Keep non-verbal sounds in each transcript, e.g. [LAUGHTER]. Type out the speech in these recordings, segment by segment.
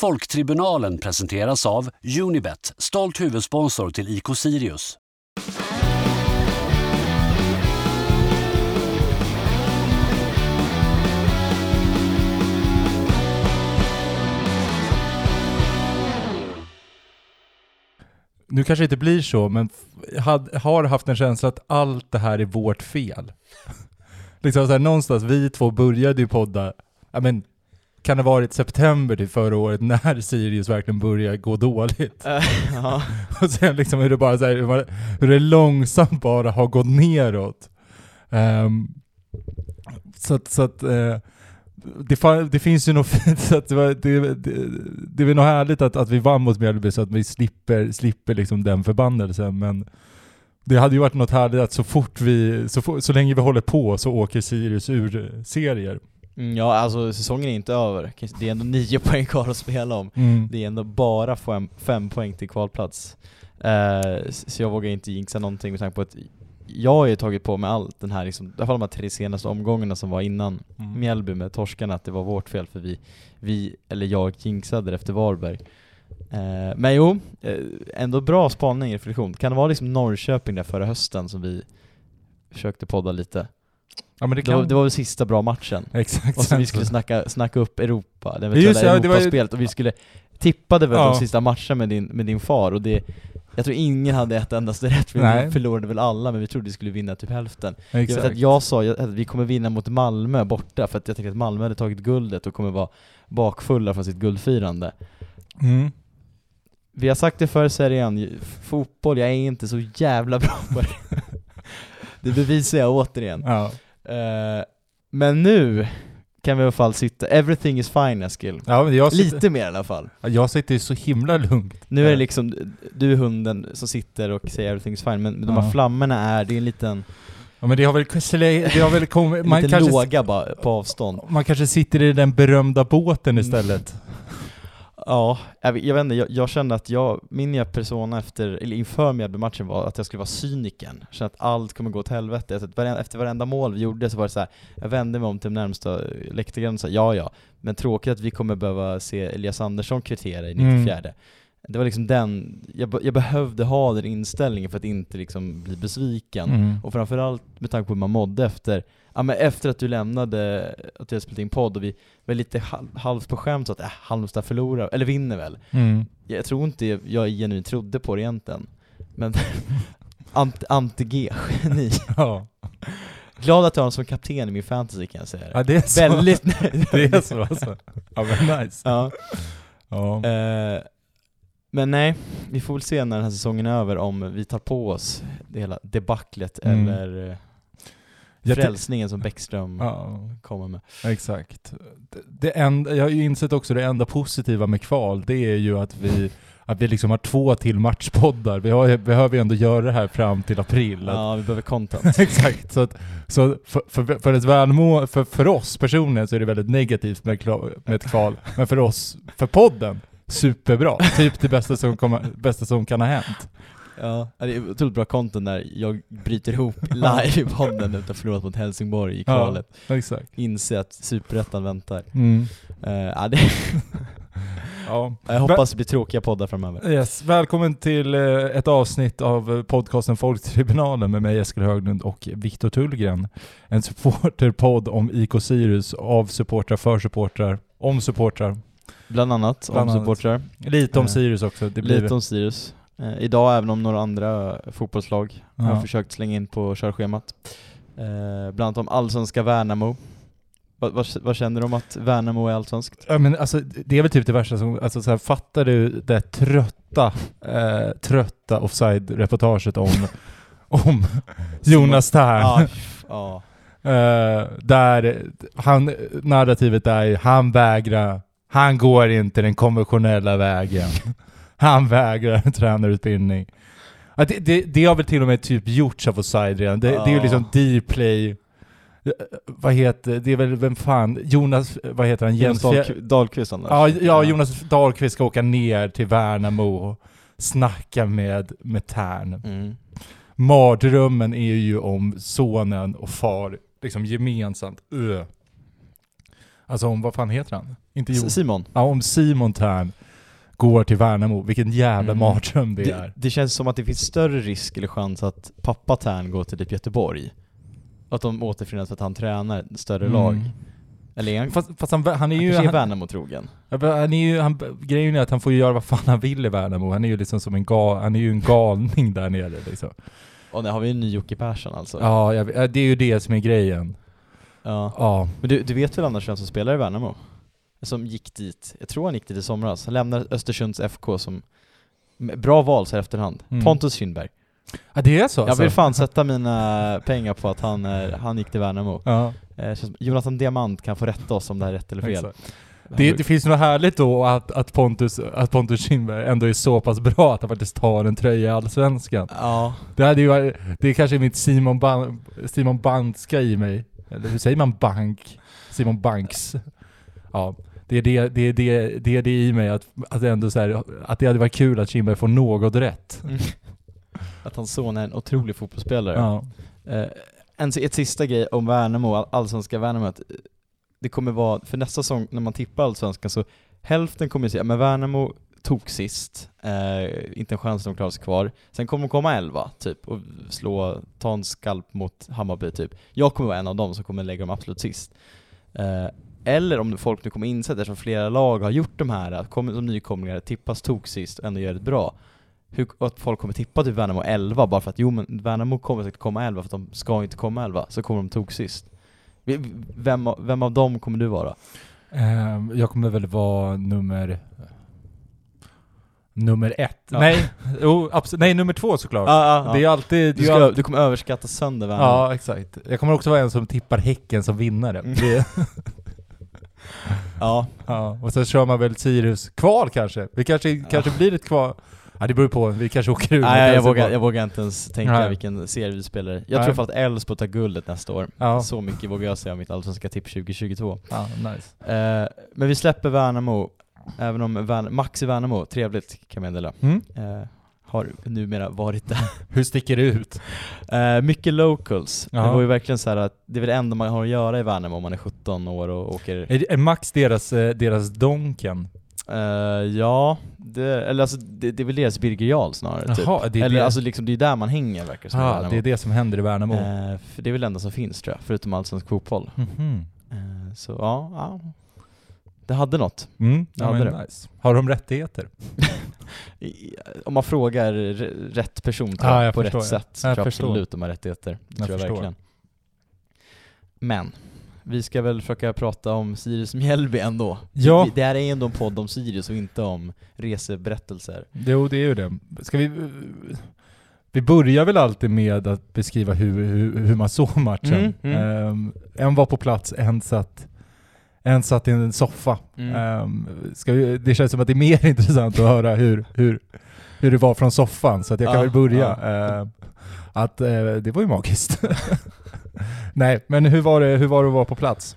Folktribunalen presenteras av Unibet, stolt huvudsponsor till IK Sirius. Nu kanske det inte blir så, men jag had, har haft en känsla att allt det här är vårt fel. [LAUGHS] liksom så här, någonstans, vi två började ju podda, ja men kan det varit september till förra året när [LAUGHS] Sirius verkligen började gå dåligt? Eh, ja. [LAUGHS] Och sen liksom hur det bara så här, hur det långsamt bara har gått neråt. Ehm, så att, så att eh, det, det finns ju något [LAUGHS] fint, så att det, var, det, det, det är något härligt att, att vi vann mot Mjällby så att vi slipper, slipper liksom den förbannelsen. Men det hade ju varit något härligt att så fort vi, så, så länge vi håller på så åker Sirius ur serier. Mm, ja, alltså säsongen är inte över. Det är ändå nio [LAUGHS] poäng kvar att spela om. Mm. Det är ändå bara fem, fem poäng till kvalplats. S- så jag vågar inte jinxa någonting med tanke på att jag har ju tagit på mig allt den här, liksom, i alla fall de här tre senaste omgångarna som var innan Mm. Mjällby med torskarna, att det var vårt fel för vi, vi eller jag jinxade efter Varberg. Eh, men jo, eh, ändå bra spaning, reflektion. Kan det vara liksom Norrköping där förra hösten som vi försökte podda lite? Ja men det Det, var, kan... det var väl sista bra matchen? Exakt. Och så vi skulle snacka, snacka upp Europa, det Just eventuella det, ja, det var ju- Europaspelet, och vi skulle tippade väl Ja. de sista matcherna med din, med din far, och det jag tror ingen hade ett endaste rätt, för Nej. vi förlorade väl alla, men vi trodde vi skulle vinna typ hälften. Jag Exakt. vet att jag sa jag- att vi kommer vinna mot Malmö borta, för att jag tänkte att Malmö hade tagit guldet och kommer vara bakfulla från sitt guldfirande. Mm. Vi har sagt det förr, säger igen, fotboll, jag är inte så jävla bra på det. [LAUGHS] det bevisar jag återigen. Ja. Eh, men nu kan vi i alla fall sitta, everything is fine Eskil. Ja, jag sitter, Lite mer i alla fall. Ja, jag sitter ju så himla lugnt. Nu är det Eh, liksom, du är hunden som sitter och säger everything is fine, men de här Ja. flammorna är, det är en liten, Ja men det har väl, det har väl kommit, man kanske, låga bara på avstånd. man kanske sitter i den berömda båten istället. Ja, jag, vet- jag vet inte, jag, jag kände att jag, min nya persona efter, eller inför Mjällby-matchen var att jag skulle vara cyniken. Jag kände att allt kommer gå åt helvete. Att varenda, efter varenda mål vi gjorde så var det så här, jag vände mig om till närmsta läktargrannen och sa ja ja, men tråkigt att vi kommer behöva se Elias Andersson kvittera i 94 Mm. Det var liksom den, jag, jag behövde ha den inställningen för att inte liksom bli besviken. Mm. Och framförallt med tanke på hur man mådde efter, ja men efter att du lämnade, att hade spelat in podd och vi var lite halv, halvt på skämt så att äh, Halmstad förlorar, eller vinner väl. Mm. Jag tror inte jag, jag genuint trodde på det egentligen. Men [LAUGHS] ant, anti-G-geni. [LAUGHS] Ja. Glad att jag har honom som kapten i min fantasy kan jag säga. ja, det är så. Väldigt nöjd. [LAUGHS] det är så alltså. Ja men nice. Ja. Ja. Eh, men nej, vi får väl se när den här säsongen är över om vi tar på oss det hela debaclet Mm. eller Jag frälsningen som Bäckström Ja, kommer med. exakt. Det, det enda, jag har ju insett också det enda positiva med kval, det är ju att vi, att vi liksom har två till matchpoddar. Vi har, behöver ju ändå göra det här fram till april. Att, Ja, vi behöver content. [LAUGHS] Exakt, så, att, så för, för, för ett välmå, för, för oss personligen så är det väldigt negativt med, med ett kval, men för oss, för podden, superbra. Typ det bästa som, komma, bästa som kan ha hänt. Ja, det är otroligt bra content när jag bryter ihop [LAUGHS] live i podden efter att ha förlorat mot Helsingborg i kvalet. Exakt. Inse att superettan väntar. Mm. Eh, ja, det, [LAUGHS] Ja. jag hoppas det blir tråkiga poddar framöver. Yes. Välkommen till eh, ett avsnitt av eh, podcasten Folktribunalen med mig Eskil Höglund och Viktor Tullgren. En supporterpodd om IK Sirius, av supportrar, för supportrar, om supportrar. Bland annat Bland om annat. supportrar. Lite om Sirius också. Det blir Lite om Sirius. Eh, idag även om några andra fotbollslag har Ja. jag försökt slänga in på körschemat. Eh, bland annat om allsvenska Värnamo. Vad, vad, vad känner du om att Värnamo är allsvenskt? Ja, men alltså, det är väl typ det värsta som, alltså så här, fattar du det trötta, eh, trötta offside-reportaget om, [LAUGHS] om Jonas Tern? Ja, ja. Eh, där han, narrativet är han vägrar, han går inte den konventionella vägen. [LAUGHS] Han vägrar [LAUGHS] tränarutbildning. Ja, det, det, det har väl till och med typ gjorts av offside redan. Det, det är ju Ja. liksom D-play, Eh, vad heter, det är väl, vem fan, Jonas, vad heter han? Jonas Jens Fjär- Dahlqvist, Dahlqvist. Ja, ja, Jonas Dahlqvist ska åka ner till Värnamo och snacka med, med Tern. Mm. Mardrömmen är ju om sonen och far liksom gemensamt. Öh. Alltså om, vad fan heter han? Inte Simon, Ja, om Simon Tern går till Värnamo, vilken jävla Mm. mardröm det, det, är. det känns som att det finns större risk eller chans att pappa Tern går till typ Göteborg. Att de återförenas för att han tränar större Mm. lag. Eller är han, Fast, fast han, han är ju... är Han, Värnamo-trogen? Ja, men han är ju, han, grejen är att han får ju göra vad fan han vill i Värnamo. Han är ju liksom som en gal, han är ju en galning där nere liksom. Och där har vi en ny Jocke Persson alltså. Ja, jag, det är ju det som är grejen. Ja. Ja. Men du, du vet väl annars vem som spelar i Värnamo? Som gick dit, jag tror han gick dit i somras. Han lämnade Östersunds FK som Bra val så här efterhand. Mm. Pontus Kindberg. ja, det är så Jag alltså? vill fan sätta mina [LAUGHS] pengar på att han, är, han gick till Värnamo. Ja, Eh, Jonathan Diamant kan få rätta oss om det här är rätt eller fel. exakt. Det, det finns något härligt då att, att, Pontus, att Pontus Kindberg ändå är så pass bra att han faktiskt tar en tröja i Allsvenskan. Ja, Det, hade ju, det är kanske mitt Simon, Ban, Simon Bankska i mig. Eller hur säger man bank? Simon Banks. Ja, det är det, det, är det, det, är det i mig att, att, ändå så här, att det hade varit kul att Kindberg får något rätt. [LAUGHS] att hans son är en otrolig fotbollsspelare. Ja. Eh, en, ett sista grej om Värnamo, all- allsvenska Värnamo, att eh, det kommer vara, för nästa säsong när man tippar allsvenskan så hälften kommer säga, men Värnamo tog sist, eh, inte en chans att de klarar sig kvar. Sen kommer de komma 11 typ och slå, ta en skalp mot Hammarby typ. Jag kommer vara en av dem som kommer lägga dem absolut sist. Eh, eller om folk nu kommer inse att eftersom flera lag har gjort de här, att kommer som nykomlingar tippas tok sist och ändå gör det bra. Hur, att folk kommer tippa typ Värnamo 11 bara för att jo men Värnamo kommer säkert komma 11 för att de ska inte komma 11, så kommer de tok sist. Vem, av- vem av dem kommer du vara? Ehm, jag kommer väl vara nummer... Nummer ett. Ja. Nej, jo, absolut. Nej, nummer två såklart. Det är alltid... Du, ska, alltid du kommer överskatta sönder Värnamo. ja, exakt. Jag kommer också vara en som tippar Häcken som vinnare. Mm. Det, [LAUGHS] ja. ja. Och sen kör man väl Sirius kval kanske. Vi kanske, kanske blir ett kval. Ja det beror på, vi kanske åker ur. Nej, jag, vågar, jag vågar inte ens tänka Nej. vilken serie vi spelar. Jag Nej. tror för att Elfsborg tar guldet nästa år. Ja, Så mycket vågar jag säga om mitt allsvenska tipp 2022. ja nice. Eh, men vi släpper Värnamo, även om Värn Max i Värnamo, trevligt kan jag meddela. Mm. Eh, har numera varit där. [LAUGHS] Hur sticker det ut? Eh, mycket locals. Ja. Det var ju verkligen så här att det är väl det enda man har att göra i Värnamo om man är 17 år och åker... Är, är Max deras, eh, deras Donken? Eh, ja, det, eller alltså det, det är väl deras Birger Jarl snarare typ. Jaha, det Eller det. alltså liksom det är där man hänger verkar det som Ja, Värnamo. det är det som händer i Värnamo. För det är väl det enda som finns tror jag, förutom allsvensk fotboll. Mhm. Eh, så ja, ja, det hade något. Mm, Ja, ja, det men det. nice. Har de rättigheter? [LAUGHS] Om man frågar rätt person Ja, jag, jag på rätt ja. sätt så Jag tror jag absolut de har rättigheter. Det Jag tror jag förstår. verkligen. Men, vi ska väl försöka prata om Sirius Mjällby ändå. Ja. Det här är ändå en podd om Sirius och inte om reseberättelser. Jo, det är ju det. Ska vi... Vi börjar väl alltid med att beskriva hur, hur, hur man såg matchen. Mm, mm. Ehm, en var på plats, en satt, en satt i en soffa. Mm. Ska vi, det känns som att det är mer [LAUGHS] intressant att höra hur, hur, hur det var från soffan, så att jag kan Ja, väl börja. ja. Ehm, att eh, det var ju magiskt. [LAUGHS] Nej, men hur var, det, hur var det att vara på plats?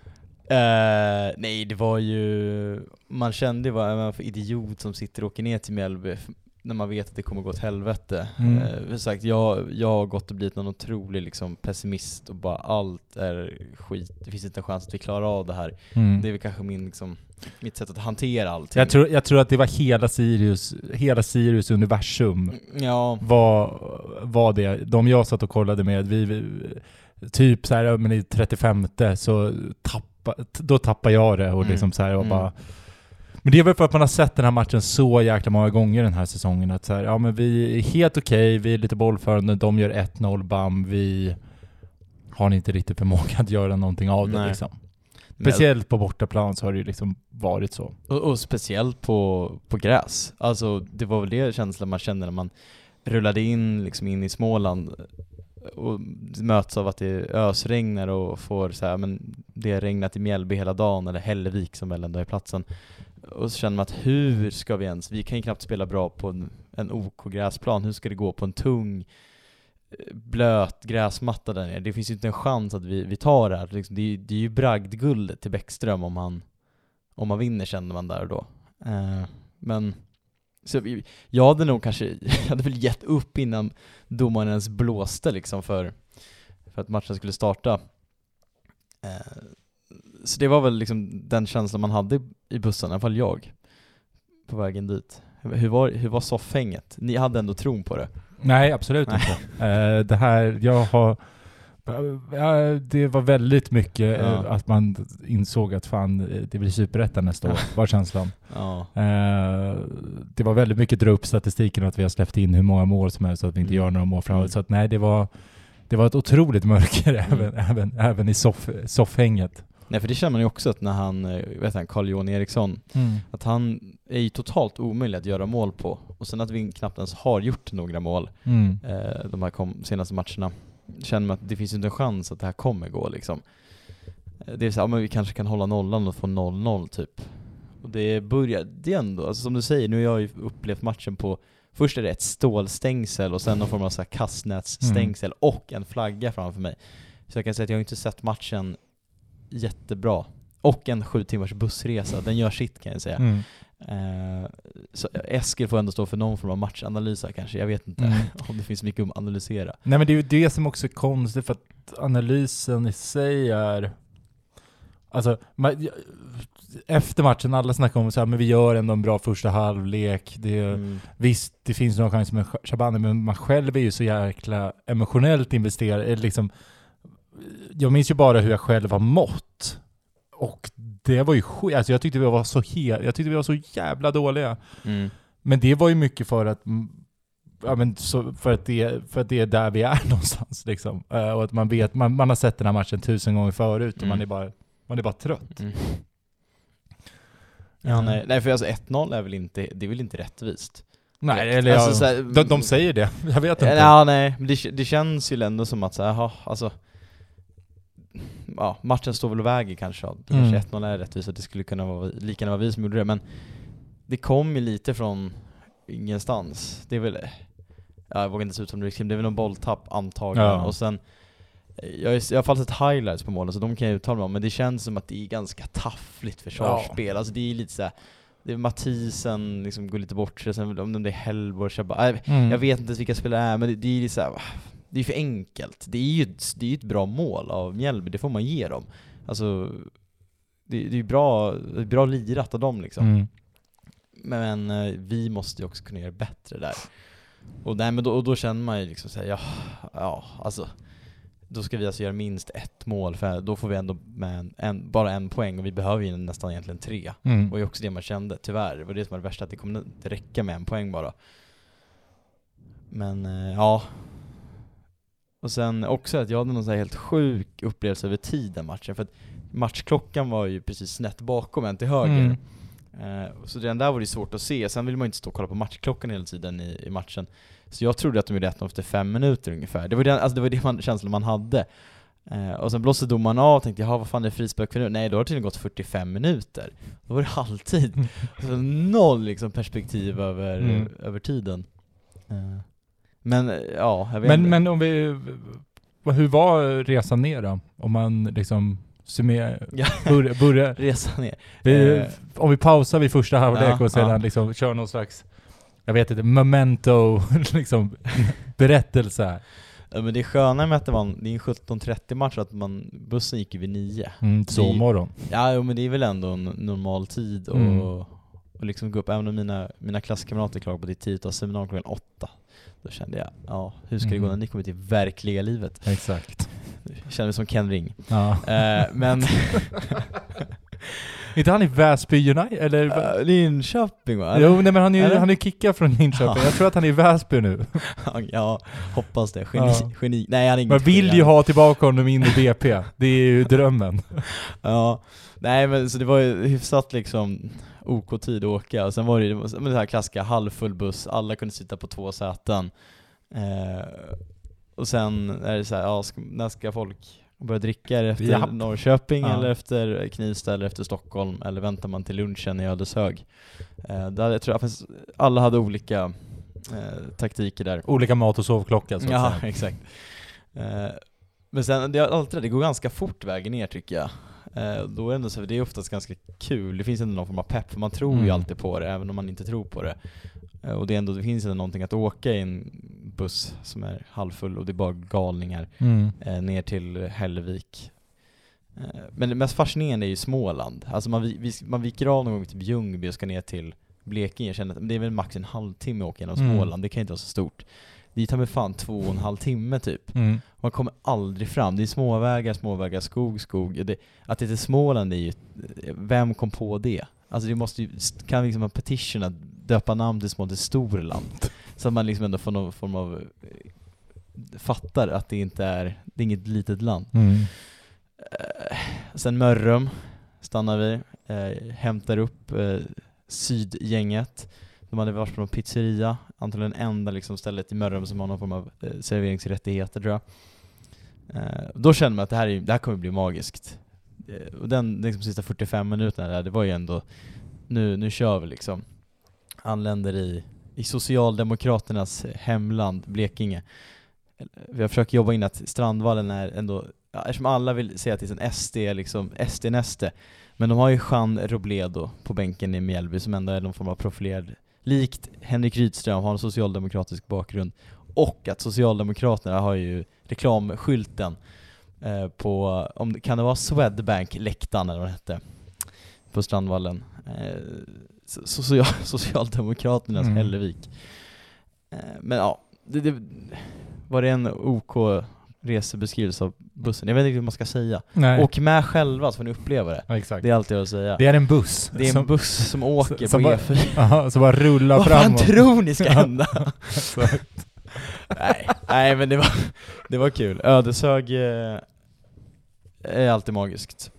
Eh, nej, det var ju... Man kände ju vad är man för idiot som sitter och åker ner till Mjällby när man vet att det kommer gå åt helvete. Mm. Eh, sagt, jag, jag har gått och blivit någon otrolig liksom, pessimist och bara allt är skit. Det finns inte en chans att vi klarar av det här. Det är väl kanske min, liksom, mitt sätt att hantera allting. Jag tror, jag tror att det var hela Sirius, hela Sirius universum Ja, var, var det. De jag satt och kollade med, vi, vi typ så här, men i 35 så tappa, då tappar jag det och Mm. liksom så här, och Mm. bara men det är väl för att man har sett den här matchen så jäkla många gånger den här säsongen att så här, ja men vi är helt okej, vi är lite bollförande, de gör 1-0 bam, vi har inte riktigt förmåga att göra någonting av det Nej. liksom. Speciellt på bortaplan så har det ju liksom varit så. Och, och speciellt på, på gräs. Alltså det var väl det känslan man kände när man rullade in liksom in i Småland och möts av att det ösregnar och får så här, men det har regnat i Mjällby hela dagen, eller Hällevik som väl ändå är platsen. Och så känner man att hur ska vi ens, vi kan ju knappt spela bra på en, en OK-gräsplan, hur ska det gå på en tung eh, blöt gräsmatta där nere? Det finns ju inte en chans att vi, vi tar det här. Liksom, det, är, ju- det är ju bragdguldet till Bäckström om han om man vinner känner man där och då. Eh, men så vi- jag hade nog kanske, [LAUGHS] jag hade väl gett upp innan domaren ens blåste liksom för, för att matchen skulle starta. Eh, så det var väl liksom den känslan man hade i bussen, i alla fall jag, på vägen dit. Hur var, hur var soffhänget? Ni hade ändå tron på det? Nej, absolut Nej. inte. Eh, det här, jag har... Ja, det var väldigt mycket eh, Ja. att man insåg att fan, det blir superettan nästa år, var känslan. [LAUGHS] Ja. Eh, det var väldigt mycket dra upp statistiken och att vi har släppt in hur många mål som helst så att vi inte Mm. gör några mål framåt. Så att nej, det var, det var ett otroligt mörker [LAUGHS] Mm. även, även, även i soff, soffhänget. Nej för det känner man ju också att när han, eh, vet han, Carl Johan Eriksson, att han är ju totalt omöjlig att göra mål på. Och sen att vi knappt ens har gjort några mål Mm. eh, de här kom, senaste matcherna, känner man att det finns inte en chans att det här kommer gå liksom. Eh, Det är så här, ja, men vi kanske kan hålla nollan och få 0-0 typ. Och det börjar, det ändå, alltså som du säger, nu har jag ju upplevt matchen på Först är det ett stålstängsel och sen någon form av så här kastnätsstängsel och en flagga framför mig. Så jag kan säga att jag har inte sett matchen jättebra. Och en sju timmars bussresa, den gör sitt kan jag säga. Mm. Eh, så Eskil får ändå stå för någon form av matchanalys här kanske, jag vet inte Mm. [LAUGHS] om det finns mycket att analysera. Nej men det är ju det som också är konstigt för att analysen i sig är... Alltså, man, efter matchen, alla snackar om så här, men vi gör ändå en bra första halvlek. Det, Mm. Visst, det finns några chanser med Shabani, men man själv är ju så jäkla emotionellt investerad. Eller Liksom, jag minns ju bara hur jag själv har mått. Och det var ju skit. Alltså jag tyckte vi var så, he- jag tyckte vi var så jävla dåliga. Mm. Men det var ju mycket för att mm, Ja, men så för, att det, för att det är där vi är [LAUGHS] någonstans liksom. Eh, och att man vet, man, man har sett den här matchen tusen gånger förut och Mm. man, är bara, man är bara trött. Mm. Ja, nej, nej för alltså 1-0 är väl inte, det är väl inte rättvist? Nej, eller Alltså, ja, så här- de, de säger det. [LAUGHS] Jag vet inte. Ja, nej, men det, det känns ju ändå som att så här, jaha, alltså Ja, matchen står väl och väger kanske, det Mm. kanske 1-0 är rättvist och det skulle kunna vara, lika gärna vara vi som gjorde det, men det kom ju lite från ingenstans. Det är väl, ja, jag vågar inte se ut som det är, det är väl någon bolltapp antagligen, Ja. och sen jag, har jag har fallit sett highlights på målen så de kan jag uttala mig om, men det känns som att det är ganska taffligt försvarsspel. Alltså det är lite såhär, det är Mathisen liksom går lite bort sig, sen om det är Hellborg, Shabba, äh, Mm. jag vet inte ens vilka spelare det är, men det, det är ju så här, det är för enkelt. Det är ju ett, det är ett bra mål av Mjällby, det får man ge dem. Alltså, det, det är ju bra, bra lirat av dem liksom. Mm. Men eh, vi måste ju också kunna göra bättre där. Och, nej, men då, och då känner man ju liksom såhär, ja, ja, alltså då ska vi alltså göra minst ett mål, för då får vi ändå med en, en, bara en poäng och vi behöver ju nästan egentligen tre. Mm. Och det är också det man kände, tyvärr. Det var det som var det värsta, att det kommer inte räcka med en poäng bara. Men eh, ja. Och sen också att jag hade någon så här helt sjuk upplevelse över tiden matchen, för att matchklockan var ju precis snett bakom en till höger. Mm. Eh, så redan där var det svårt att se, sen vill man ju inte stå och kolla på matchklockan hela tiden i, i matchen. Så jag trodde att de gjorde 1 efter fem minuter ungefär. Det var det, alltså det, var det man, känslan man hade. Eh, och sen blåste domaren av och tänkte jaha vad fan är det frispark för nu? Nej då har det tydligen gått 45 minuter. Då var det halvtid. [LAUGHS] Så noll liksom perspektiv över, Mm. över tiden. Eh, men ja, jag vet Men, inte. men om vi... Hur var resan ner då? Om man liksom summerar... Ja. Börja, börja, [LAUGHS] Resa ner. vi, Eh. om vi pausar vid första halvlek Ja, och sedan ja. liksom kör någon slags... Jag vet inte, memento [LAUGHS] liksom berättelse här. Men det sköna med att det var en, det är en 17.30 match, att man, bussen gick vid 9. Mm, sovmorgon. Ja, men det är väl ändå en normal tid och, Mm. och liksom gå upp, även om mina, mina klasskamrater klagade på att det är tidigt att ha seminarium klockan åtta. Då kände jag, ja, hur ska det gå Mhm. när ni kommer till verkliga livet? Exakt. Jag kände mig som Ken Ring. Ja. Eh, men, [LAUGHS] inte han i Väsby United? Eller? uh, Linköping va? jo, nej, men han är ju Eller? han är kickad från Linköping. Ja. Jag tror att han är i Väsby nu. [LAUGHS] ja, hoppas det. Geni, Ja. geni. Nej han är Man vill geni. ju ha tillbaka honom in i BP. Det är ju drömmen. [LAUGHS] Ja, nej men så det var ju hyfsat liksom OK-tid att åka, och sen var det ju det, här klassiska halvfull buss, alla kunde sitta på två säten. Eh, och sen är det så här, ja, ska, när ska folk börja dricka? Är det efter Japp. Norrköping Ja. eller efter Knivsta eller efter Stockholm? Eller väntar man till lunchen i Ödeshög? Eh, där, jag tror att alla hade olika eh, taktiker där. Olika mat och sovklocka så att Ja, säga. [LAUGHS] exakt. Eh, men sen, det, alltid det, det går ganska fort vägen ner tycker jag. Eh, då är det, ändå så, det är oftast ganska kul, det finns ändå någon form av pepp, för man tror ju Mm. alltid på det, även om man inte tror på det. Eh, och det, är ändå, det finns ändå någonting att åka i en buss som är halvfull och det är bara galningar Mm. eh, ner till Hällevik. Men det mest fascinerande är ju Småland. Alltså man, vi- man viker av någon gång till Ljungby och ska ner till Blekinge. Jag känner att det är väl max en halvtimme att åka genom Mm. Småland, det kan inte vara så stort. Dit tar med fan två och en halv timme typ. Mm. Man kommer aldrig fram. Det är småvägar, småvägar, skog, skog. Det, att det är till Småland är ju, vem kom på det? Alltså det måste ju, kan liksom ha petition att döpa namn till små till Storland. Så att man liksom ändå får någon form av, eh, fattar att det inte är, det är inget litet land. Mm. Eh, sen Mörrum stannar vi, eh, hämtar upp eh, Sydgänget. De hade varit på någon pizzeria, antagligen enda liksom stället i Mörrum som har någon form av eh, serveringsrättigheter tror jag. Eh, då kände man att det här, är, det här kommer bli magiskt. Eh, och den liksom, sista 45 minuterna där, det var ju ändå, nu, nu kör vi liksom. Anländer i, i Socialdemokraternas hemland, Blekinge. Eh, vi har försökt jobba in att Strandvallen är ändå, ja, eftersom alla vill säga att det är en SD, liksom SD-näste, men de har ju Jean Robledo på bänken i Mjällby som ändå är någon form av profilerad, likt Henrik Rydström, har en socialdemokratisk bakgrund, och att Socialdemokraterna har ju reklamskylten eh, på, om kan det vara Swedbank-läktaren eller vad det hette, på Strandvallen. Eh, so- social, [LAUGHS] Socialdemokraternas Mm. Hällevik. Eh, men ja, det, det, var det en OK resebeskrivelse av bussen? Jag vet inte hur man ska säga. Nej. Åk med själva så får ni uppleva det. ja, exakt. Det är allt jag vill säga. Det är en buss. Det är en som, buss som åker som på bara- E4. Aha, [LAUGHS] som bara rullar Vad fan framåt. tror ni ska hända? [LAUGHS] Nej, nej men det var, det var kul. Ödeshög eh, är alltid magiskt.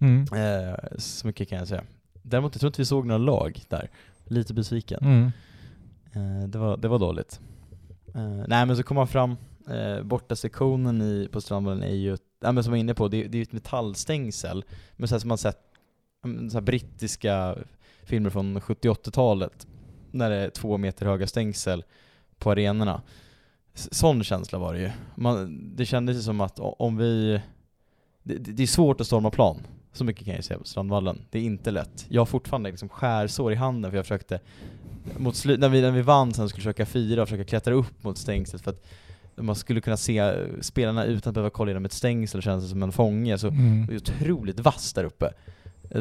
Mm. Eh, så mycket kan jag säga. Däremot jag tror inte vi såg några lag där. Lite besviken. Mm. Eh, det, var, det var dåligt. Eh, nej men så kom man fram, eh, bortasektionen i, på Strandvallen är ju, ja, men som jag var inne på, det, det är ju ett metallstängsel, men så här som man sett mm, så här brittiska filmer från 70-80-talet, när det är två meter höga stängsel på arenorna. Sån känsla var det ju. Man, det kändes ju som att om vi, det, det det är svårt att storma plan, så mycket kan jag säga på Strandvallen. Det är inte lätt. Jag har fortfarande liksom skärsår i handen för jag försökte mot slu- när, vi, när vi vann sen skulle försöka fira och försöka klättra upp mot stängslet för att man skulle kunna se spelarna utan att behöva kolla genom ett stängsel känns det som en fånge, så Mm. det är otroligt vass där uppe.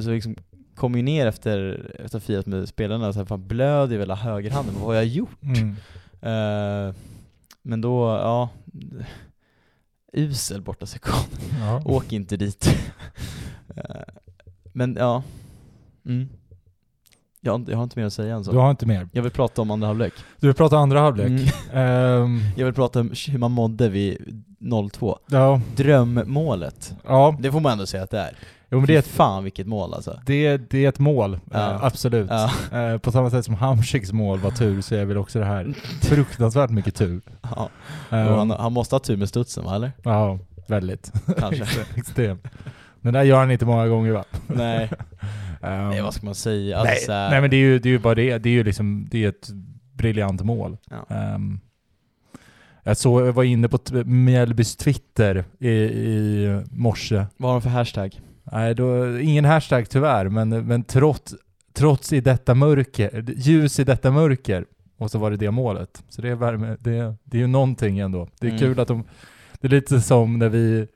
Så liksom kom ju ner efter, efter att ha firat med spelarna och så här, fan blöder hela högerhanden, vad har jag gjort? Mm. Eh, men då, ja, usel borta sektion. Ja. Åk inte dit. [LAUGHS] Eh, men ja, mm. Jag, har inte- jag har inte mer att säga än så. Du har inte mer. Jag vill prata om andra halvlek. Du vill prata andra halvlek. Mm. [LAUGHS] Ehm, Jag vill prata om hur man mådde vid 0-2. ja, Drömmålet. ja. Det får man ändå säga att det är. Jo, men det är ett, fan vilket mål alltså. det, det är ett mål, Ja. eh, absolut. Ja. Eh, på samma sätt som Hamsiks mål var tur så är väl också det här fruktansvärt mycket tur. ja. Och han, han måste ha tur med studsen va, eller? Ja, väldigt. Kanske. [LAUGHS] Extremt. Men det där gör han inte många gånger va? Nej. [LAUGHS] Ehm, Nej, vad ska man säga? Alltså, nej, så här- nej men det är ju, det är ju bara det, det är ju liksom, det är ett briljant mål. Ja. Ehm, jag, såg, jag var inne på Mjällbys Twitter i, i morse. Vad har de för hashtag? Nej, då, ingen hashtag tyvärr, men, men trots, trots i detta mörker, ljus i detta mörker, och så var det det målet. Så det är värme, det, det är ju någonting ändå. Det är Mm. kul att de, det är lite som när vi,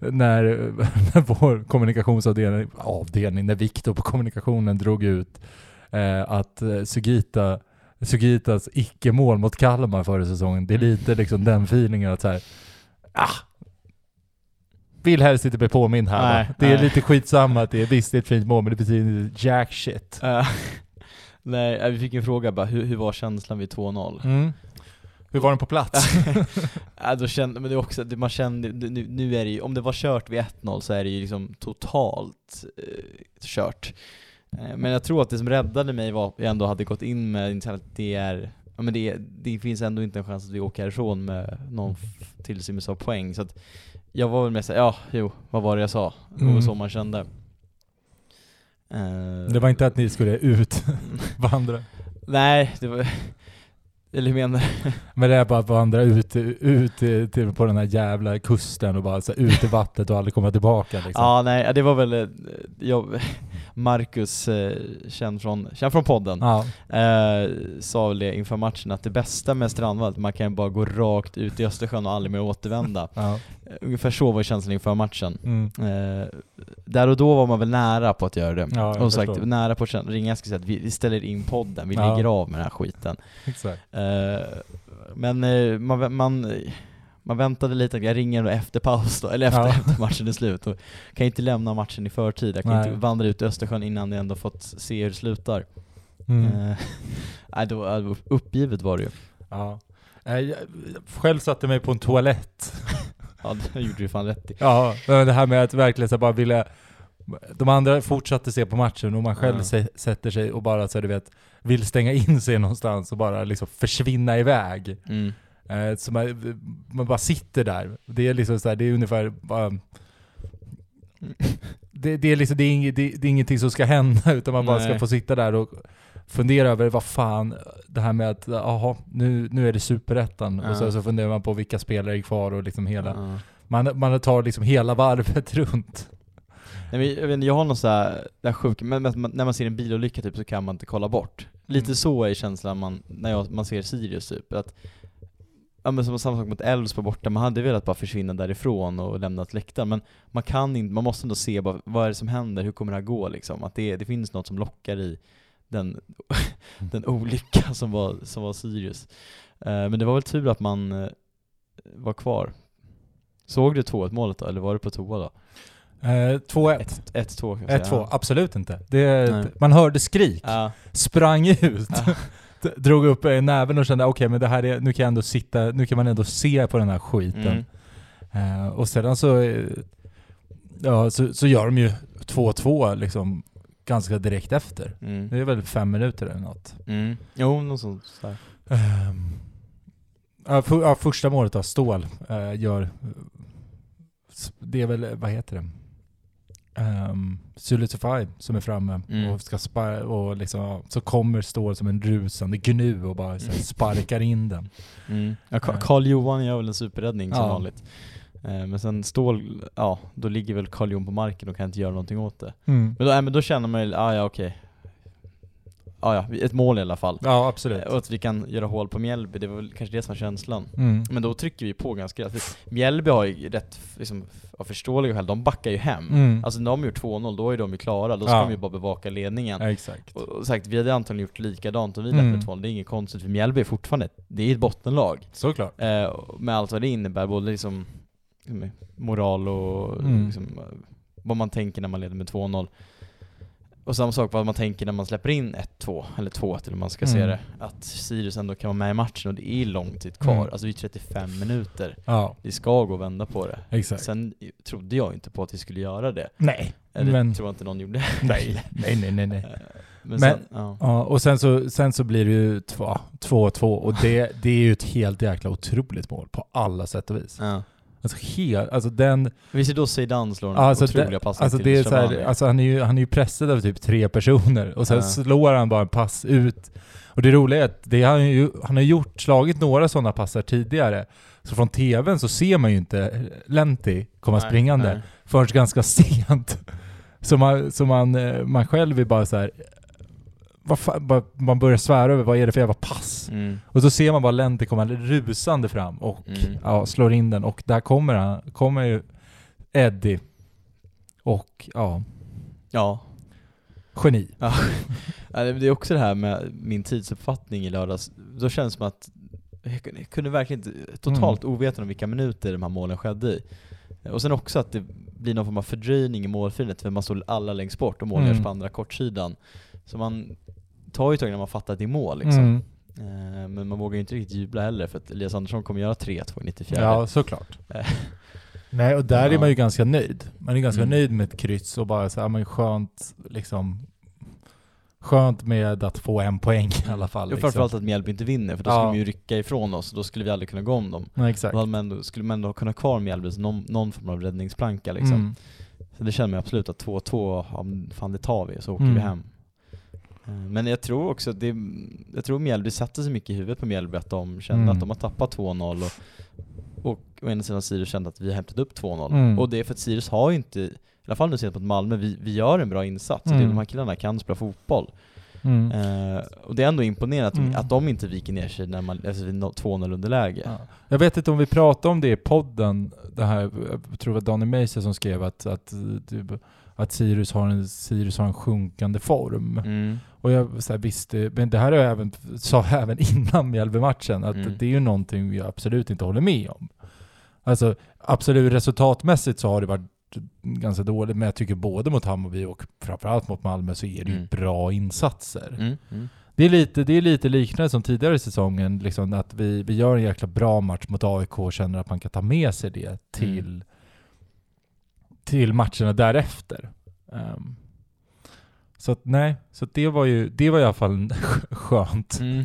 när, [LAUGHS] när vår kommunikationsavdelning, avdelning, när Viktor på kommunikationen drog ut eh, att eh, Sugita, Sugitas icke-mål mot Kalmar förra säsongen, det är lite liksom den feelingen att så här, ah, vill helst inte bli påmind här Nej? Det är nej. lite skitsamma att det är, visst det är ett fint mål men det betyder inte jack shit. Eh, [LAUGHS] nej, eh, vi fick en fråga bara, hur, hur var känslan vid 2-0? Mm. Hur var den på plats? [LAUGHS] Ja, då kände, men det är också, man kände, nu, nu är det ju, om det var kört vid 1-0 så är det ju liksom totalt eh, kört. Eh, men jag tror att det som räddade mig var att jag ändå hade gått in med att det är, ja men det, det finns ändå inte en chans att vi åker härifrån med någon tillstymmelse av poäng. Så att jag var väl med såhär, ja, jo, vad var det jag sa? Det var Mm. så man kände. Eh, det var inte att ni skulle ut [LAUGHS] vandra? Nej, det var... Eller hur menar du? [LAUGHS] Men det är bara att vandra ut, ut till, på den här jävla kusten och bara så ut i vattnet och aldrig komma tillbaka liksom. Ja, nej, det var väl, eh, jag, Marcus, eh, känd från, känd från podden, Ja, eh, sa väl det inför matchen att det bästa med Strandvallet, man kan bara gå rakt ut i Östersjön och aldrig mer återvända. ja. Ungefär så var känslan inför matchen. Mm. Eh, där och då var man väl nära på att göra det. Ja, och sagt, förstår. nära på att ringa och säga att vi, vi ställer in podden, vi Ja. lägger av med den här skiten. Eh, men eh, man, man, man väntade lite, jag ringer då efter paus då, eller efter, Ja. [LAUGHS] efter matchen är slut. Och kan inte lämna matchen i förtid, jag kan Nej. inte vandra ut i Östersjön innan jag ändå fått se hur det slutar. Mm. Eh, [LAUGHS] då, eh, uppgivet var det ju. Ja. Eh, Jag själv satte mig på en toalett. [LAUGHS] Ja, det gjorde du fan rätt i. Ja, men det här med att verkligen så bara vilja... De andra fortsatte se på matchen och man själv se, sätter sig och bara så du vet, vill stänga in sig någonstans och bara liksom försvinna iväg. Mm. Eh, så man, man bara sitter där. Det är liksom så här, det är ungefär bara... Det, det, är liksom, det, är inget, det, det är ingenting som ska hända [LAUGHS] utan man bara ska få sitta där och fundera över vad fan, det här med att jaha, nu, nu är det superettan. Ja. Och så, så funderar man på vilka spelare är kvar och liksom hela... Ja. Man, man tar liksom hela varvet [LAUGHS] runt. Nej, men jag, vet, jag har någon så här, det men när man ser en bilolycka typ så kan man inte kolla bort. Lite Mm. så är känslan man, när jag, man ser Sirius typ, att Ja men som samma sak mot Elfsborg borta, man hade velat bara försvinna därifrån och lämna ett läktaren, men man kan inte, man måste ändå se bara, vad är det som händer, hur kommer det här gå liksom? Att det, det finns något som lockar i den, [LAUGHS] den olycka som var, som var Sirius. Eh, men det var väl tur att man eh, var kvar. Såg du 2-1 målet då, eller var du på toa då? Eh, 2-1. 1-2 kan jag säga. 1-2, absolut inte. Det, man hörde skrik, Ja. sprang ut, Ja. Drog upp eh, näven och kände okej men det här är, nu kan jag ändå sitta, nu kan man ändå se på den här skiten. Mm. Eh, och sedan så, eh, ja, så, så gör de ju 2-2 liksom ganska direkt efter. Mm. Det är väl fem minuter eller något. Mm. Jo, något sånt. Så. Ehm, ja, för, ja, första målet då, Stål eh, gör, det är väl, vad heter det? Um, Sulitify som är framme Mm. och ska och liksom, ja, så kommer Stål som en rusande gnu och bara så här, sparkar in den. Mm. Ja, Ka- Eh. Karl Johan gör väl en superräddning som Ja. vanligt. Eh, Men sen Stål, ja, då ligger väl Karl Johan på marken och kan inte göra någonting åt det. Men då, nej, men då känner man ju, ah, ja okej. Ah, ja, ett mål i alla fall. Ja, absolut. Eh, Och att vi kan göra hål på Mjällby, det var väl kanske det som var känslan. Mm. Men då trycker vi på ganska för Mjällby har ju rätt, liksom, av förståeliga skäl, de backar ju hem. Mm. Alltså när de gjort 2-0, då är de ju klara, då ska Ja. de ju bara bevaka ledningen. Ja, exakt. Och, och sagt, vi hade antagligen gjort likadant om vi ledde Mm. med 2 det är inget konstigt för Mjällby är fortfarande, det är ett bottenlag. Såklart. Eh, med allt vad det innebär, både liksom liksom, moral och Mm. liksom, eh, vad man tänker när man leder med 2-0. Och samma sak vad man tänker när man släpper in 1-2, eller 2-1 eller man ska se Mm. det. Att Sirius ändå kan vara med i matchen och det är lång tid kvar. Mm. Alltså det är 35 minuter. Ja, Det ska gå att vända på det. exakt. Sen trodde jag inte på att vi skulle göra det. Nej. Eller Men- tror jag inte någon gjorde. [LAUGHS] Nej, nej, nej, nej. nej. [LAUGHS] Men, Men- sen, ja. Ja, och sen så, sen så blir det ju 2-2 och det, det är ju ett helt jäkla otroligt mål på alla sätt och vis. ja. Alltså, helt, alltså den... Då Zidane slår Alltså, otroliga det, passning alltså till det är så här, alltså han, är ju, han är ju pressad av typ tre personer och sen Ja. slår han bara en pass ut. Och det roliga är att det han, ju, han har gjort, slagit några sådana passar tidigare. Så från TVn så ser man ju inte Lenti komma Nej, springande nej. förrän ganska [LAUGHS] sent. Så man, så man, eh, man själv är bara så här. Vad man börjar svära över vad är det för jävla pass? Mm. Och så ser man bara Lenti komma rusande fram och Mm. ja, slår in den och där kommer han, kommer ju Eddie. Och ja, Ja. geni. [LAUGHS] ja. Det är också det här med min tidsuppfattning i lördags. Då känns det som att jag kunde- jag kunde verkligen inte, totalt Mm. ovetande om vilka minuter de här målen skedde i. Och sen också att det blir någon form av fördröjning i målfirandet för man står alla längst bort och målen Mm. görs på andra kortsidan. Så man tar ju ett tag när man fattar att det är mål liksom. Mm. Eh, Men man vågar ju inte riktigt jubla heller för att Elias Andersson kommer göra 3-2 i 94. Ja, såklart. Eh. Nej, och där Ja. är man ju ganska nöjd. Man är ganska Mm. nöjd med ett kryss och bara så här, men skönt liksom Skönt med att få en poäng i alla fall. Liksom. framförallt att Mjällby inte vinner, för då Ja. skulle de ju rycka ifrån oss och då skulle vi aldrig kunna gå om dem. Ja, exakt. Då man ändå, skulle man ändå kunna ha kvar Mjällby som någon, någon form av räddningsplanka liksom. Mm. Så det känner man absolut att 2-2, ja, fan det tar vi, så åker Mm. vi hem. Eh, Men jag tror också det, jag tror Mjällby satte sig mycket i huvudet på Mjällby att de kände Mm. att de har tappat 2-0 och, och å ena sidan Sirius kände att vi har hämtat upp 2-0. Mm. Och det är för att Sirius har ju inte, i alla fall nu sett mot Malmö, vi, vi gör en bra insats. och Det, Mm. de här killarna kan spela fotboll. Mm. Eh, och det är ändå imponerande att, Mm. att de inte viker ner sig när man, efter vi nå- 2-0 underläge. Ja. Jag vet inte om vi pratade om det i podden, det här, jag tror det var Daniel Meiser som skrev att, att, typ, att Sirius, har en, Sirius har en sjunkande form. Mm. Och jag så här, visste, men det här har jag även, sa jag även [LAUGHS] innan Mjällby-matchen, att Mm. det är ju någonting vi absolut inte håller med om. Alltså absolut resultatmässigt så har det varit ganska dåligt, men jag tycker både mot Hammarby och framförallt mot Malmö så är det ju Mm. bra insatser. Mm. Mm. Det är lite, det är lite liknande som tidigare i säsongen, liksom att vi, vi gör en jäkla bra match mot AIK och känner att man kan ta med sig det till, till matcherna därefter. Ehm, så att nej, så att det var ju, det var i alla fall [LAUGHS] skönt. Mm.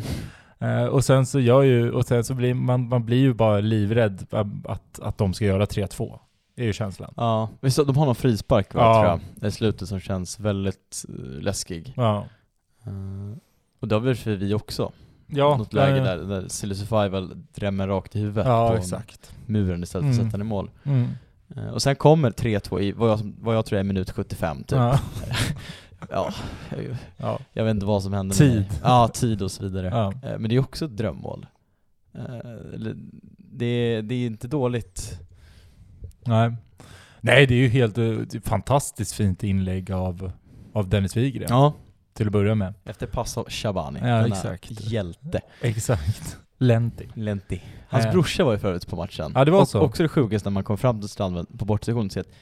Eh, och sen så gör ju, och sen så blir man, man blir ju bara livrädd att, att de ska göra 3-2. Det är ju känslan. Ja, visst, de har någon frispark va, Ja. tror jag, i slutet som känns väldigt eh, läskig. Ja. Eh, och det har väl för vi också. Ja, Något läge där, där Silly Survival drämmer rakt i huvudet Ja, på exakt. muren istället för att Mm. sätta den i mål. Mm. Och sen kommer 3-2 i vad jag, vad jag tror är minut 75 typ. Ja. [LAUGHS] Ja, jag, Ja. jag vet inte vad som hände Tid. Med, ja, tid och så vidare. Ja. Eh, men det är också ett drömmål. Eh, det, det är inte dåligt. Nej. Nej, det är ju helt eh, är fantastiskt fint inlägg av, av Dennis Wigren Ja, till att börja med. efter pass av Shabani. Ja, denna exakt. Hjälte. Exakt. Lenti. Lenti. Hans Eh. brorsa var ju förut på matchen. Ja, det var och, så. Också det sjukaste när man kom fram till Strandväl på bortsektionen och ser att "Va,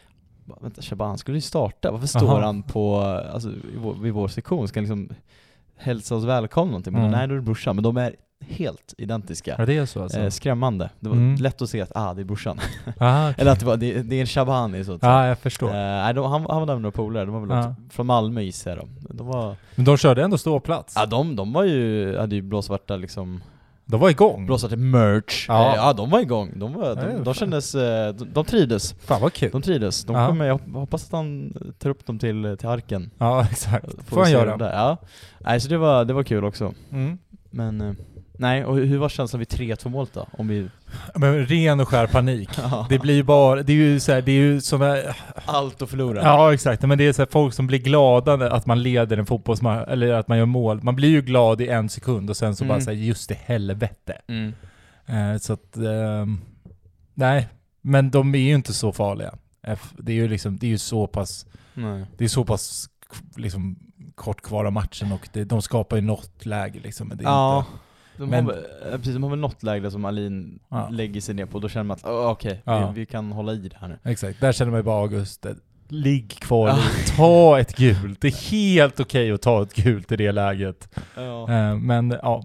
Vänta Shaban, skulle ju starta. Varför står Aha. han på, alltså, i vår, vid vår sektion? Ska han liksom hälsa oss välkomna någonting? Men Mm. nej, då är det brorsan. Men de är helt identiska. Ja, det är så alltså? Eh, skrämmande. Det var Mm. lätt att se att ah, det är brorsan. Aha, [LAUGHS] okej. Eller att det, var, det, det är en Shabani så att. Ja, jag förstår. Eh, de, han, han var där med några polare, de var väl också, från Malmö gissar jag de var, Men de körde ändå ståplats. ja de, de var ju, hade ju blåsvarta liksom De var igång. blåsvarta merch. Ja. Eh, ja de var igång. De, var, de, de fan. kändes, eh, de, de trivdes. Fan vad kul. De trivdes. De Ja. kommer, jag hoppas att han tar upp dem till, till arken. Ja, [LAUGHS] exakt. Får får han göra. Ja. Nej, så det var, det var kul också. Mm. Men, eh, nej, och hur var känslan vid 3-2 målet då? Om vi... Men ren och skär panik. [LAUGHS] Det blir ju bara, det är ju så här, det är ju såna, Allt att förlora. ja exakt, men det är så här folk som blir glada att man leder en fotbollsmatch, eller att man gör mål. Man blir ju glad i en sekund och sen så bara Mm. säger just i helvete. Mm. Eh, så att, ehm, nej. Men de är ju inte så farliga. Det är ju liksom, det är ju så pass, Nej. det är så pass liksom kort kvar av matchen och det, de skapar ju något läge liksom. Men det är Ja. inte, De, Men- har, väl- eh, precis, de har väl något läge som Alin Ja. lägger sig ner på, då känner man att oh, okej, Ja. vi, vi kan hålla i det här nu. exakt. Där känner man ju bara August, eh, ligg kvar, Ja. ta ett gult. Det är helt okej att ta ett gult i det läget. Eh, men ja,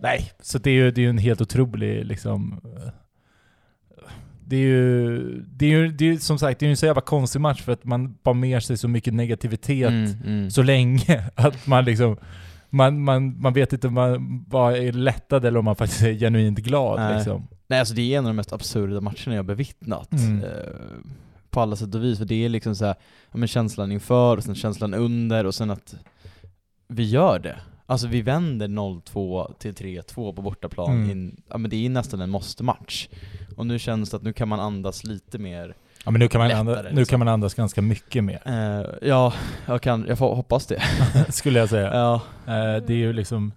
nej. Så det är ju det är en helt otrolig liksom... Det är ju, det är ju, det är som sagt, det är ju en så jävla konstig match för att man bara med sig så mycket negativitet Mm, mm. så länge [LAUGHS] att man liksom man, man, man vet inte om man bara är lättad eller om man faktiskt är genuint glad Nej. liksom. Nej alltså det är en av de mest absurda matcherna jag bevittnat. Mm. Eh, på alla sätt och vis, för det är liksom så här, ja, men känslan inför och sen känslan under och sen att vi gör det. Alltså vi vänder 0-2 till 3-2 på bortaplan, Mm. in, ja men det är nästan en måste-match. Och nu känns det att nu kan man andas lite mer, Ja men nu kan man, Lättare, andas, nu liksom. kan man andas ganska mycket mer, eh, ja, jag kan, jag får hoppas det. [LAUGHS] skulle jag säga. ja. Eh, det är ju liksom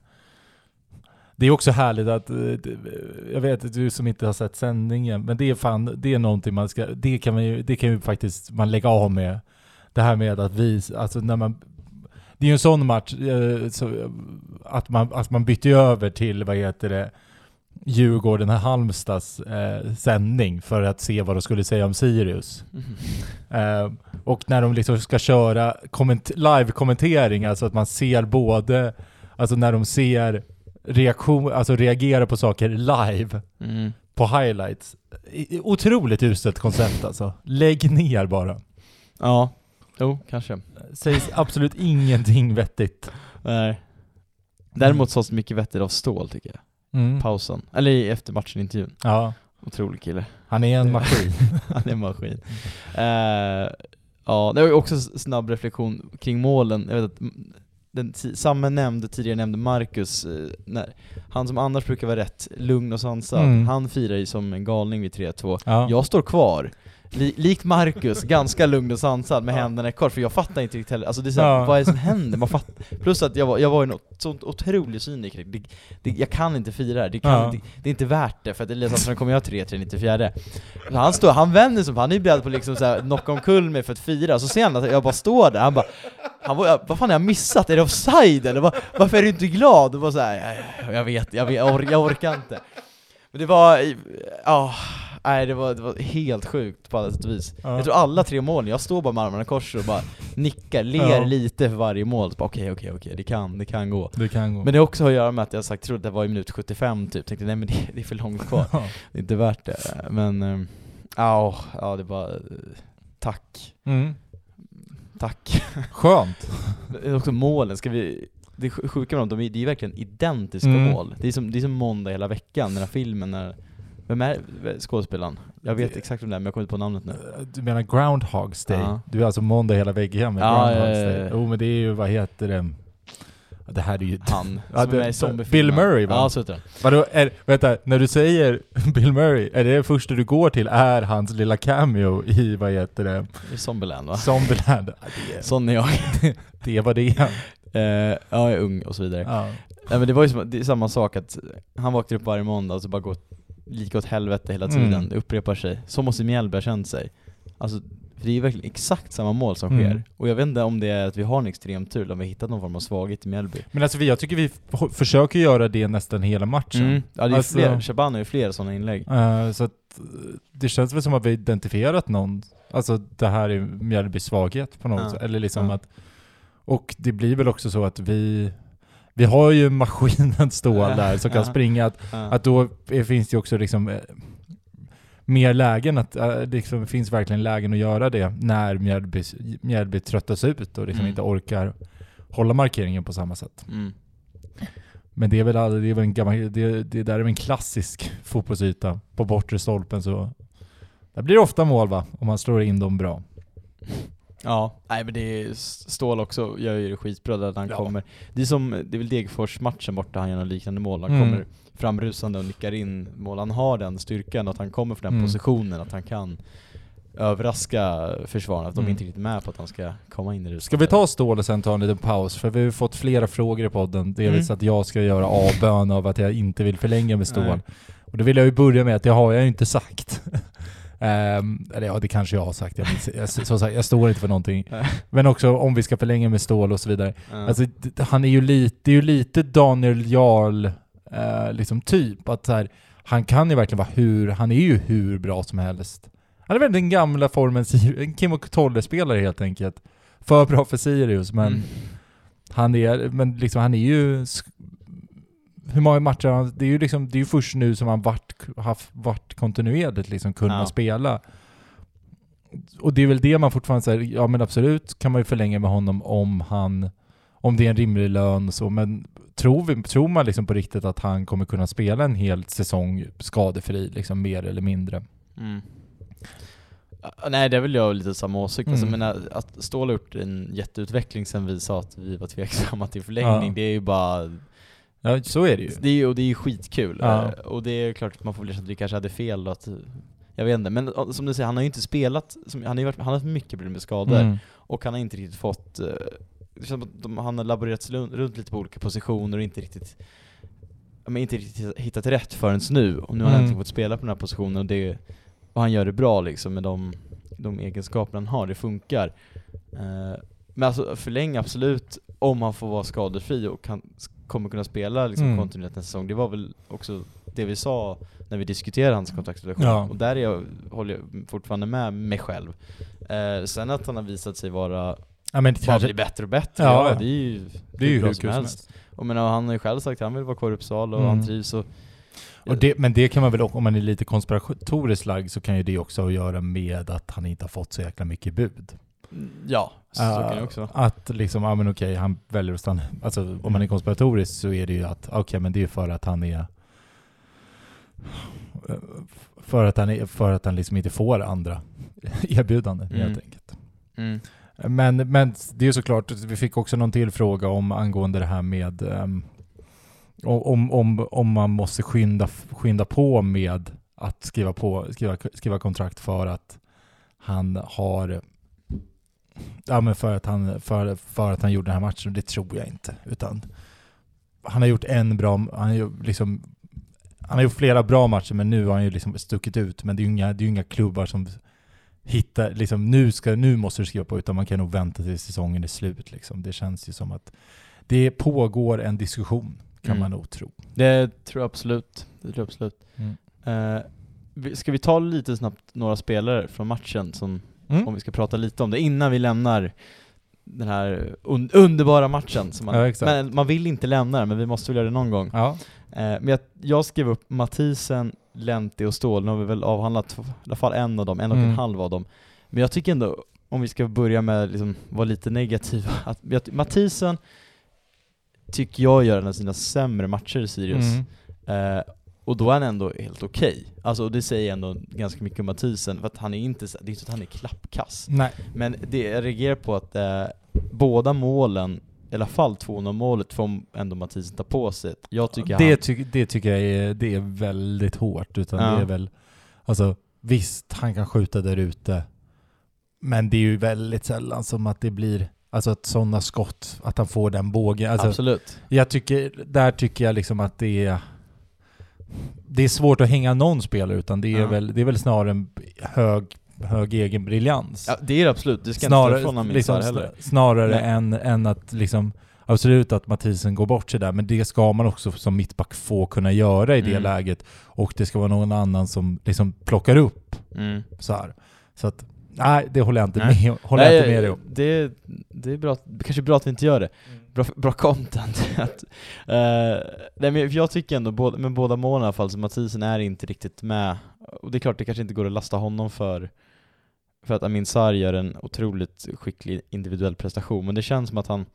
Det är också härligt att, eh, jag vet att du som inte har sett sändningen, men det är fan, det är någonting man ska, det kan man ju, det kan ju faktiskt man lägga av med. Det här med att vi, alltså när man Det är ju en sån match, så, att, man, att man bytte över till, vad heter det, Djurgården och Halmstads eh, sändning för att se vad de skulle säga om Sirius. Eh, och när de liksom ska köra komment- live-kommentering, alltså att man ser både, alltså när de ser reaktion, alltså reagerar på saker live Mm. på highlights. Otroligt uselt koncept alltså. Lägg ner bara. Ja, jo, kanske. Sägs absolut ingenting vettigt. Nej. Däremot sades mycket vettigt av Stål tycker jag. Mm. Pausen. Eller i- efter matchen intervjun. Ja, Otrolig kille. han är en maskin. [LAUGHS] Han är en maskin. Eh, ja, det var också snabb reflektion kring målen. Jag vet att den samma nämnde, tidigare nämnde Marcus, eh, när, han som annars brukar vara rätt lugn och sansad, Mm. han firar ju som en galning vid 3-2. Ja. Jag står kvar, li, likt Marcus, ganska lugn och sansad med händerna i kors, för jag fattar inte riktigt heller, alltså det är så här, Ja. vad är det som händer? Man fatt, plus att jag var, jag var ju något sånt otroligt cyniker, det, det, jag kan inte fira det kan, Ja. det, det är inte värt det, för att Elias Andersson kommer göra 3-3 94 Så Han står, han vänder sig han är ju beredd på liksom såhär knocka omkull mig för att fira, så ser han att jag bara står där, han bara han var, vad fan har jag missat? Är det offside eller? Var, varför är du inte glad? Och bara så här, jag, jag vet, jag, vet jag, or, jag orkar inte Men det var, ja, nej det var, det var helt sjukt på alla sätt och vis Ja. Jag tror alla tre mål, jag står bara med armarna i kors och bara nickar, ler Ja. lite för varje mål, okej okej okej, det kan, det kan gå Det kan gå. Men det också har att göra med att jag sagt, trodde det var i minut 75 typ, tänkte nej men det, det är för långt kvar, Ja. det är inte värt det Men, ehm, ja, ja det var, eh, tack, Mm. tack Skönt. Det är också målen, ska vi... Det sjuka med dem, de är, det är verkligen identiska Mm. mål. Det är, som, det är som måndag hela veckan, den här filmen när... Vem är skådespelaren? Jag vet exakt vem det är, men jag kommer inte på namnet nu. Du menar Groundhogs Day? Ja. Du är alltså måndag hela väggen med Ja, Groundhogs Day? Jo men det är ju, vad heter det? Det här är ju... Han, [LAUGHS] Ja, som är zombiefilmen. Bill Murray, va? Ja, så heter. Vadå, är, vänta, när du säger [LAUGHS] Bill Murray, är det det första du går till är hans lilla cameo i, vad heter det, I Zombieland va? Zombieland? Ja, det, Sån är jag. [LAUGHS] det var det. Eh, ja, jag är ung och så vidare. Ja. Nej men det var ju som, det samma sak att han vaknar upp varje måndag och så bara går lika åt helvete hela tiden, Mm. det upprepar sig. Så måste Mjällby ha känt sig. Alltså, för det är ju verkligen exakt samma mål som Mm. sker. Och jag vet inte om det är att vi har en extrem tur, eller om vi har hittat någon form av svaghet i Mjällby. Men alltså vi- jag tycker vi försöker göra det nästan hela matchen. Mm. Ja det är Alltså- fler, Shaban har ju fler sådana inlägg. Eh, så att det känns väl som att vi identifierat någon, alltså det här är Mjällbys svaghet på något Ja. sätt. Eller liksom Ja. att, och det blir väl också så att vi, vi har ju maskinen [LAUGHS] stående där som kan springa, att, att då finns det ju också liksom eh, mer lägen, att eh, liksom, det finns verkligen lägen att göra det när Mjällby, Mjällby tröttas ut och liksom Mm. inte orkar hålla markeringen på samma sätt. Mm. Men det är väl, det är väl en gammal, det, det där är väl en klassisk [LAUGHS] fotbollsyta. På bortre stolpen så där blir det ofta mål va? Om man slår in dem bra. Ja, nej men det är Stål också, gör ju det skitbra där han Ja. kommer. Det är som, det är väl Degerfors-matchen borta, han gör något liknande mål. Han Mm. kommer framrusande och nickar in mål. Han har den styrkan, att han kommer från den Mm. positionen, att han kan överraska försvararna, att de Mm. inte riktigt med på att han ska komma in i det. Ska vi ta stål och sen ta en liten paus? För vi har fått flera frågor i podden. Delvis Mm. att jag ska göra avbön av att jag inte vill förlänga med stål. Nej. Och det vill jag ju börja med att det har jag ju inte sagt. Ehm, eller ja, det kanske jag har sagt. Jag, minns, jag, som sagt, jag står inte för någonting. Men också om vi ska förlänga med stål och så vidare. Ja. Alltså, han är ju lite, det är ju lite Daniel Jarl eh, liksom typ. Att så här, han kan ju verkligen vara hur, han är ju hur bra som helst. Han är väl den gamla formen, [LAUGHS] en Kim och Tolle-spelare helt enkelt. För bra för Sirius, men Mm. han är, men liksom han är ju hur många matcher han, det är ju liksom, det är ju först nu som han varit, haft, varit kontinuerligt liksom kunnat Ja. spela. Och det är väl det man fortfarande säger, ja men absolut kan man ju förlänga med honom om han, om det är en rimlig lön och så, men tror, vi, tror man liksom på riktigt att han kommer kunna spela en hel säsong skadefri, liksom mer eller mindre? Mm. Nej det är väl jag lite samma åsikt, alltså, Mm. att- att Ståhl har gjort en jätteutveckling sen vi sa att vi var tveksamma till förlängning, Ja. det är ju bara Ja, så är det ju. Det är och det är ju skitkul, Ja. Eh, och det är klart att man får bli att vi kanske hade fel då, att, jag vet inte, men eh, som du säger, han har ju inte spelat, som, han, har ju varit, han har haft mycket problem med skador, Mm. och han har inte riktigt fått, eh, det känns som att de, han har laborerat runt, lite på olika positioner och inte riktigt men inte riktigt hittat rätt förrän nu, och nu har han Mm. äntligen fått spela på den här positionen och, det, och han gör det bra liksom med de, de egenskaper han har, det funkar. Eh, men alltså förlänga absolut, om han får vara skadefri och kan, kommer kunna spela liksom Mm. kontinuerligt nästa säsong. Det var väl också det vi sa när vi diskuterade hans kontraktsrelation. Ja. Och där är jag, håller jag fortfarande med mig själv. Eh, sen att han har visat sig vara, Ja, men bara kanske, bli bättre och bättre, Ja, ja, det är ju det är ju hur kul som helst. Och men, han har ju själv sagt att han vill vara kvar i Uppsala och Mm. han trivs och Och det, men det kan man väl, om man är lite konspiratoriskt lagd, så kan ju det också ha att göra med att han inte har fått så jäkla mycket bud. Mm, Ja, så, så kan det också vara. Att liksom, ja men okej, han väljer att stanna. Alltså om man är konspiratorisk så är det ju att, okej men det är för att han är för att han, är, för att han liksom inte får andra [LAUGHS] erbjudanden Mm. helt enkelt. Mm. Men, men det är såklart, vi fick också någon till fråga om angående det här med um, om, om, om man måste skynda, skynda på med att skriva, på, skriva, skriva kontrakt för att han har Ja men för att han, för, för att han gjorde den här matchen, det tror jag inte. Utan han har gjort en bra, han har liksom han har gjort flera bra matcher men nu har han ju liksom stuckit ut. Men det är ju inga, det är inga klubbar som hittar, liksom nu, ska, nu måste du skriva på, utan man kan nog vänta till säsongen är slut. Liksom. Det känns ju som att det pågår en diskussion, kan Mm. man nog tro. Det tror jag absolut. Det tror jag absolut. Mm. Vi- ska vi ta lite snabbt några spelare från matchen som, Mm. om vi ska prata lite om det innan vi lämnar den här un underbara matchen. Som man, Ja, men man vill inte lämna den, men vi måste väl göra det någon gång. Ja. Eh, men jag, jag skrev upp Mathisen, Lenti och Ståhl, nu har vi väl avhandlat i alla fall en av dem, en och en Mm. halv av dem. Men jag tycker ändå, om vi ska börja med liksom vara lite negativa, [LAUGHS] att jag, Mathisen tycker jag gör en av sina sämre matcher i Sirius. Mm. Eh, och då är han ändå helt okej. Alltså och det säger ändå ganska mycket om Mathisen, för att han är inte, det är inte så att han är klappkass. Nej. Men det jag reagerar på att eh, båda målen, i alla fall 2-0 målet, får ändå Mathisen ta på sig. Jag tycker det, han... ty det tycker jag är, det är väldigt hårt. Utan Ja. det är väl, alltså visst, han kan skjuta där ute. Men det är ju väldigt sällan som att det blir, alltså att sådana skott, att han får den bågen. Alltså, Absolut. jag tycker, där tycker jag liksom att det är det är svårt att hänga någon spelare utan det är, Ja. väl, det är väl snarare en hög, hög egen briljans. Ja, det är det absolut, det ska inte ta ifrån liksom, heller. snarare Nej. än, än att liksom Absolut att Mathisen går bort sig där, men det ska man också som mittback få kunna göra i det Mm. läget. Och det ska vara någon annan som liksom plockar upp Mm. så här. Så att, nej det håller jag inte Nej. med, håller jag Nej, inte med dig om. Det, det är bra, kanske bra att vi inte gör det. Bra, bra content. [LAUGHS] att, eh, nej men jag tycker ändå, med båda målen i alla fall, så Mathisen är inte riktigt med. Och det är klart, det kanske inte går att lasta honom för, för att Amin Sar gör en otroligt skicklig individuell prestation, men det känns som att han,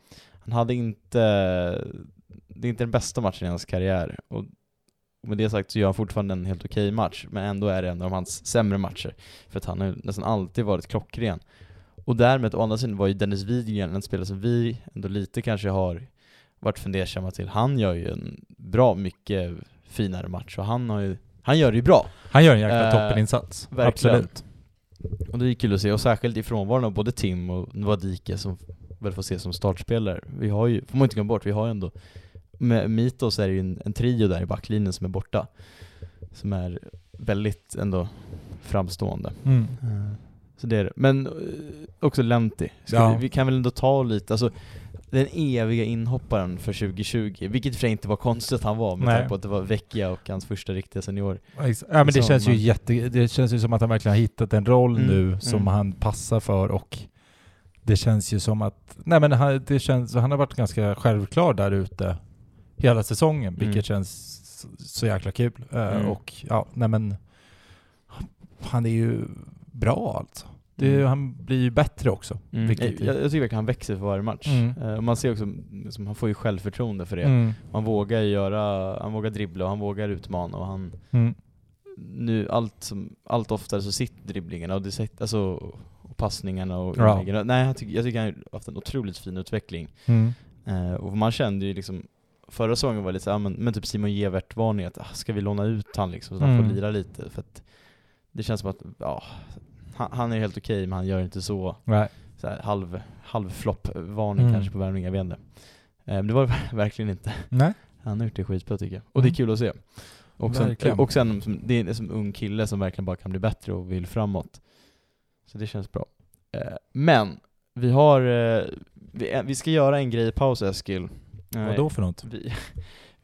han hade inte, det är inte den bästa matchen i hans karriär. Och och med det sagt så gör han fortfarande en helt okej match, men ändå är det en av hans sämre matcher. För att han har nästan alltid varit klockren. Och därmed, å andra sidan, var ju Dennis Widgren en spelare som vi ändå lite kanske har varit fundersamma till. Han gör ju en bra mycket finare match, och han har ju, han gör det ju bra. Han gör en jäkla Eh, toppeninsats. verkligen. Absolut. Och det är kul att se, och särskilt i frånvaron av både Tim och Nvadike som väl får ses som startspelare. Vi har ju, får man inte glömma bort, vi har ju ändå med Mitos är det ju en, en trio där i backlinjen som är borta. Som är väldigt ändå framstående. Mm. Så det är det. Men eh, också Lenti. Ja. vi, vi kan väl ändå ta lite, alltså den eviga inhopparen för 2020, vilket för inte var konstigt att han var med tanke på att det var Vecchia och hans första riktiga senior. Ja men det Så känns ju man- jätte, det känns ju som att han verkligen har hittat en roll Mm, nu som mm. han passar för och det känns ju som att, nej men han, det känns, han har varit ganska självklar där ute hela säsongen, vilket Mm. känns så, så jäkla kul. Eh, Mm. Och ja, nej men han är ju bra alltså. Det, Mm. Han blir ju bättre också. Mm. Vilket Jag, jag tycker verkligen han växer för varje match. Mm. Och man ser också, liksom, han får ju självförtroende för det. Mm. Han vågar göra, han vågar dribbla och han vågar utmana och han Mm. nu allt, allt oftare så sitter dribblingarna och det alltså, och passningarna och Ja. inläggen. Nej, jag tycker, jag tycker han har haft en otroligt fin utveckling. Mm. Eh, och man kände ju liksom Förra säsongen var det lite såhär, men, men typ Simon Gevert varning att ah, ska vi låna ut han liksom så han Mm. får lira lite? För att det känns som att, ja, han, han är helt okej men han gör inte så, Nej. så här, halv, halvflopp-varning Mm. kanske på värvning, jag vet inte. Eh, men det var det [LAUGHS] verkligen inte. Nej. Han har gjort det skitbra tycker jag. Och det är Mm. kul att se. Och sen, Verkligen. och sen som, det är en som ung kille som verkligen bara kan bli bättre och vill framåt. Så det känns bra. Eh, men, vi har, eh, vi, vi ska göra en grej i paus Eskil. Vad då för något? vi,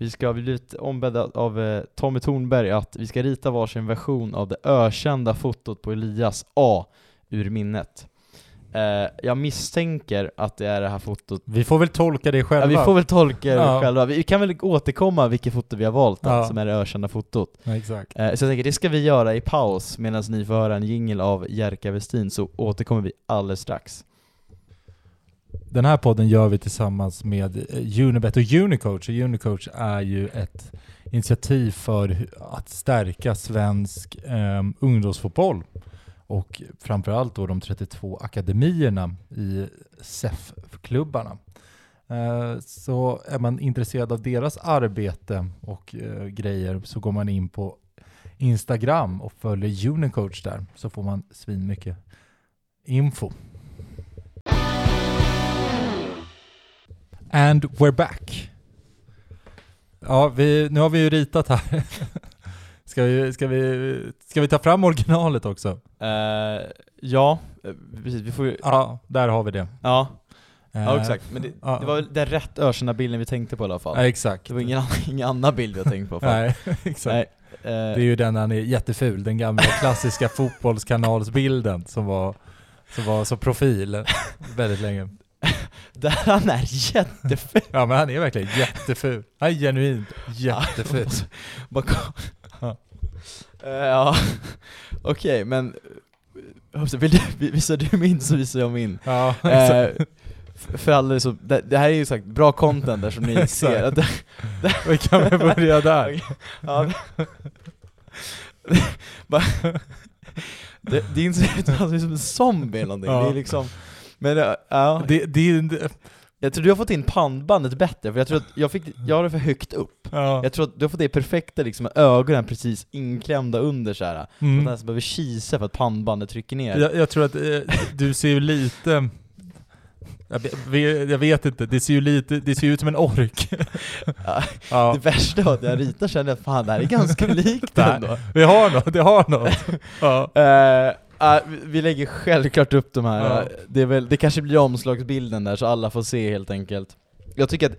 vi ska bli blivit ombedda av eh, Tommy Thornberg att vi ska rita varsin version av det ökända fotot på Elias A ur minnet. Eh, jag misstänker att det är det här fotot Vi får väl tolka det själva. Ja, vi får väl tolka det Ja. själva. Vi kan väl återkomma vilket foto vi har valt Ja. som är det ökända fotot. Ja, exakt. Eh, så jag tänker det ska vi göra i paus medan ni får höra en jingle av Jerka Westin så återkommer vi alldeles strax. Den här podden gör vi tillsammans med eh, Unibet och Unicoach. Och Unicoach är ju ett initiativ för att stärka svensk eh, ungdomsfotboll. och framförallt då de 32 akademierna i SEF-klubbarna. Eh, Så är man intresserad av deras arbete och eh, grejer så går man in på Instagram och följer Unicoach där så får man svin mycket info. And we're back. Ja, vi, nu har vi ju ritat här. [LAUGHS] Ska vi, ska, vi, ska vi ta fram originalet också? Eh, ja, eh, precis. Vi får ju... Ja, där har vi det. Ja, Eh, ja exakt. Men det, ja. det var väl den rätt Örsena-bilden vi tänkte på i alla fall. Ja, exakt. Det var ingen, annan, ingen annan bild jag tänkte på. Fan. Nej, [LAUGHS] exakt. Nej. eh, Det är ju den han är jätteful, den gamla [LAUGHS] klassiska fotbollskanalsbilden som var, som var så profil väldigt länge. Där han är jätteful. Ja men han är verkligen jätteful. Han är genuint jätteful. [LAUGHS] Ja. Eh, ja, okej men eh, vill du, visar du min så visar jag min. Ja, Eh, för alla så, det, det här är ju sagt bra content där som ni ser. Att det, Vi kan väl börja där. ja, [LAUGHS] det, det ser ut som en zombie eller någonting. Ja. Det är liksom, men eh, ja, Det, det, det, jag tror du har fått in pannbandet bättre, för jag tror att jag fick, jag har det för högt upp. ja. Jag tror att du har fått det perfekta liksom, med ögonen precis inklämda under så här. Mm. Man Mm. nästan behöver kisa för att pannbandet trycker ner. Jag, jag tror att eh, du ser ju lite jag vet, jag vet inte, det ser ju lite, det ser ut som en ork. [LAUGHS] Ja, [LAUGHS] Ja, Det värsta var att jag ritade kände jag fan det här är ganska [LAUGHS] likt ändå. vi har något, det har något. Ja. Eh, ah, vi- lägger självklart upp de här, Ja. Det, är väl, det kanske blir omslagsbilden där så alla får se helt enkelt. Jag tycker att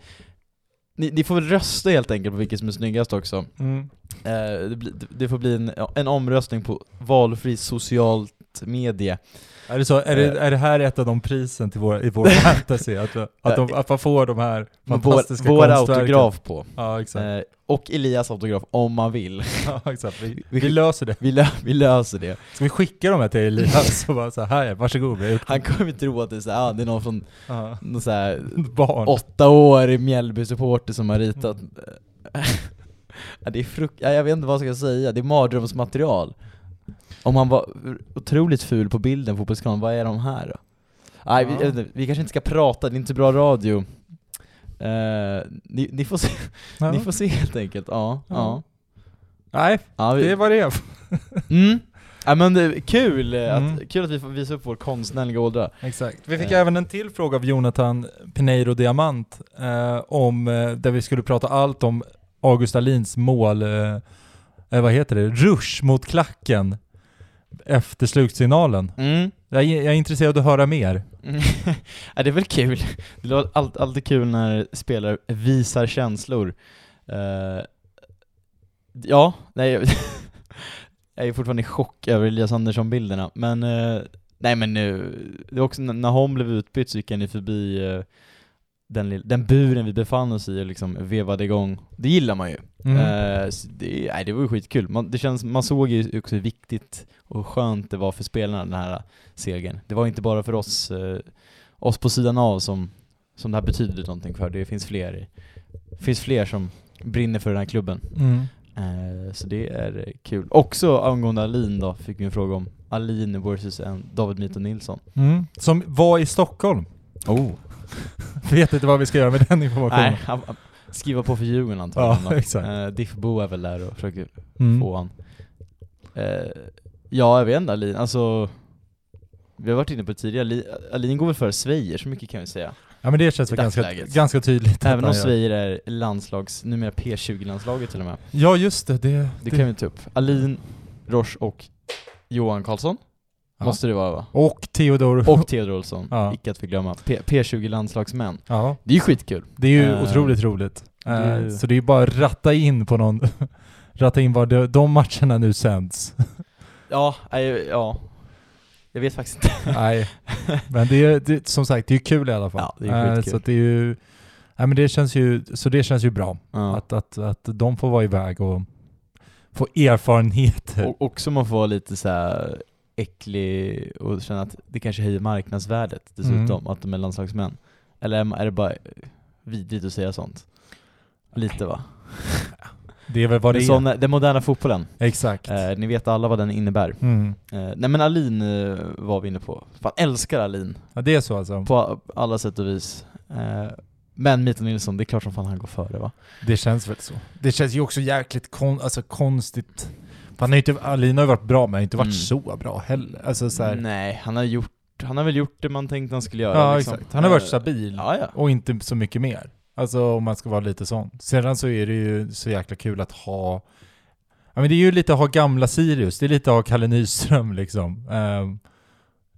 ni, ni får väl rösta helt enkelt på vilket som är snyggast också. Mm. Eh, det, det får bli en, en omröstning på valfri socialt medie. Är det, så, är, det, är det här ett av de prisen till vår, i vår [LAUGHS] fantasy? Att, att, de, att man får de här fantastiska vår, vår autograf på. Ja, exakt. Eh, och Elias autograf om man vill. [LAUGHS] Ja, exakt. Vi, vi- vi löser det. Vi, lö, vi löser det. Ska vi skicka dem här till Elias [LAUGHS] och bara så här, varsågod, Han kommer tro att det är, så här, ah, det är någon från ja. någon så här, barn. åtta år i Mjällby-supporter som har ritat ja, det är fruk- ja, Jag vet inte vad jag ska säga, det är mardrömsmaterial Om han var otroligt ful på bilden, fotbollskanalen, vad är de här då? Nej, vi, Ja. inte, vi kanske inte ska prata, det är inte bra radio Eh, ni, ni, får se, Ja. ni får se helt enkelt, ja, Ja. Nej, vi, det var det. mm. ja men det är kul, eh, Mm. att, kul att vi får visa upp vår konstnärliga ådra Exakt. Vi fick Eh. även en till fråga av Jonathan Pineiro Diamant eh, om, eh, där vi skulle prata allt om August Alins mål, eh, eh, vad heter det, rush mot klacken efter slutsignalen. mm. Jag är, jag är intresserad av att höra mer. Mm. [LAUGHS] ja, det är väl kul. Det låter allt, alltid kul när spelare visar känslor. Eh, ja, nej, [LAUGHS] jag, är fortfarande i chock över Elias Andersson-bilderna, men eh, nej men nu, det var också när- hon blev utbytt så gick han ju förbi eh, den, den buren vi befann oss i och liksom vevade igång. Det gillar man ju. Mm. Eh, det, nej, det var ju skitkul. Man, det känns, man såg ju också hur viktigt och skönt det var för spelarna den här segern. Det var inte bara för oss, eh, oss på sidan av som, som det här betyder någonting för. Det finns fler, finns fler som brinner för den här klubben. Mm. Eh, så det är kul. Också angående Alin då, fick vi en fråga om Alin versus en David Mito Nilsson. Mm. Som var i Stockholm. Oh. [LAUGHS] Vet inte vad vi ska göra med den informationen. Nej, skriva på för Djurgården antagligen. Ja, [LAUGHS] exakt. Eh, Diff Bo är väl där och försöker Mm. få han. Eh, ja, jag vet inte Alin, alltså vi har varit inne på det tidigare, Alin, går väl före Svejer, så mycket kan vi säga. Ja men det känns väl ganska, ganska tydligt. Även om. Svejer är landslags, numera P20-landslaget till och med. Ja just det, det, Det kan vi ta upp. Alin, Roche och Johan Karlsson, Ja. måste det vara va? Och Theodor. Och Theodor Olsson, Ja. icke att förglömma. P- P20-landslagsmän. Ja, Det är ju skitkul. det är ju Eh, otroligt roligt. Eh, det ju- Så det är ju bara att ratta in på någon, [LAUGHS] ratta in var de, de matcherna nu sänds. [LAUGHS] Ja, nej, ja. Jag vet faktiskt inte. [LAUGHS] Nej, men det är det, som sagt, det är kul i alla fall. Ja, det är Eh, skitkul. Så att det är ju, nej men det känns ju, så det känns ju bra. Att, att, att de får vara iväg och få erfarenheter. Och också man får vara lite så här äcklig och känna att det kanske höjer marknadsvärdet dessutom, Mm. att de är landslagsmän. Eller är det bara vidrigt att säga sånt? Lite va? Det är väl vad det Men är. sån, den moderna fotbollen. Exakt. Eh, ni vet alla vad den innebär. Mm. Eh, nej men Alin eh, var vi inne på. Fan, älskar Alin. Ja, det är så alltså. På alla sätt och vis. Eh, men Mito Nilsson, det är klart som fan han går före va? Det känns väl så. Det känns ju också jäkligt kon alltså, konstigt. Han har inte, Alin har ju varit bra, men har inte varit Mm. så bra heller. Alltså, så här, Nej, han har gjort, han har väl gjort det man tänkte han skulle göra ja, liksom. exakt. Han har varit Eh, stabil. Ja, ja. Och inte så mycket mer. Alltså om man ska vara lite sån. Sedan så är det ju så jäkla kul att ha Ja men det är ju lite att ha gamla Sirius, det är lite att ha Kalle Nyström liksom. Ehm,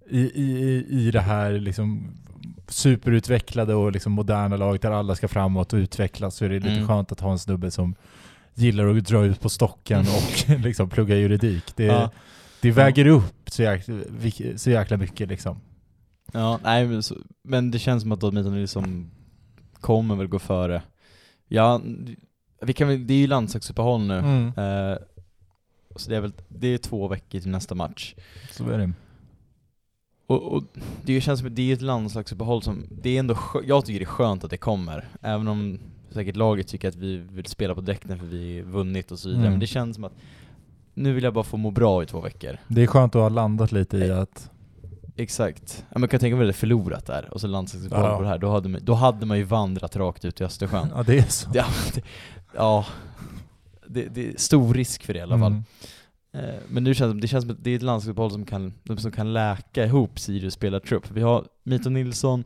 i, i, I det här liksom superutvecklade och liksom moderna laget där alla ska framåt och utvecklas så är det lite Mm. skönt att ha en snubbe som gillar att dra ut på stocken [LAUGHS] och [LAUGHS] liksom plugga juridik. Det, Ja. det väger upp så jäkla, så jäkla mycket liksom. Ja, nej men, så, men det känns som att Mito Nilsson kommer väl gå före. Ja, vi kan väl, det är ju landslagsuppehåll nu. Mm. Eh, så det är väl, det är två veckor till nästa match. Så är det. Och, och det känns som att det är ett landslagsuppehåll som, det är ändå jag tycker det är skönt att det kommer. Även om säkert laget tycker att vi vill spela på direkten för vi vunnit och så vidare. Mm. Men det känns som att nu vill jag bara få må bra i två veckor. Det är skönt att ha landat lite i att Exakt. Ja, man kan tänka mig det förlorat där, och så landslagsuppehåll Ja. på det här. Då hade, man, då hade man ju vandrat rakt ut i Östersjön. Ja det är så. Ja, det, ja det, det är stor risk för det i alla fall. Mm. Eh, Men nu känns det, det känns som att det är ett landslagsuppehåll som kan, som kan läka ihop Sirius spelartrupp. Vi har Mito Nilsson,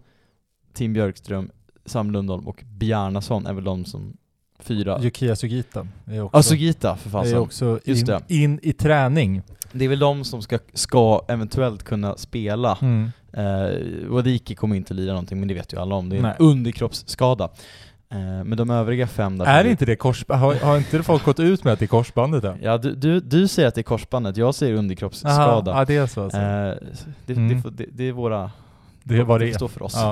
Tim Björkström, Sam Lundholm och Bjarnason är väl de som fyra. Yukiya Sugita är också, Ja, Sugita för är fasen. också Just in, in i träning. Det är väl de som ska, ska eventuellt kunna spela. Mm. Eh, Wadiki kommer inte lira någonting, men det vet ju alla om. Det är en Nej. underkroppsskada. Eh, men de övriga fem där... Är inte det korsband? Har, har inte folk gått ut med att det är korsbandet än? Ja, du, du, du säger att det är korsbandet, jag säger underkroppsskada. ja det är så alltså. Eh, det, Mm. det, det, det är våra... det var det det. står för oss. Ja.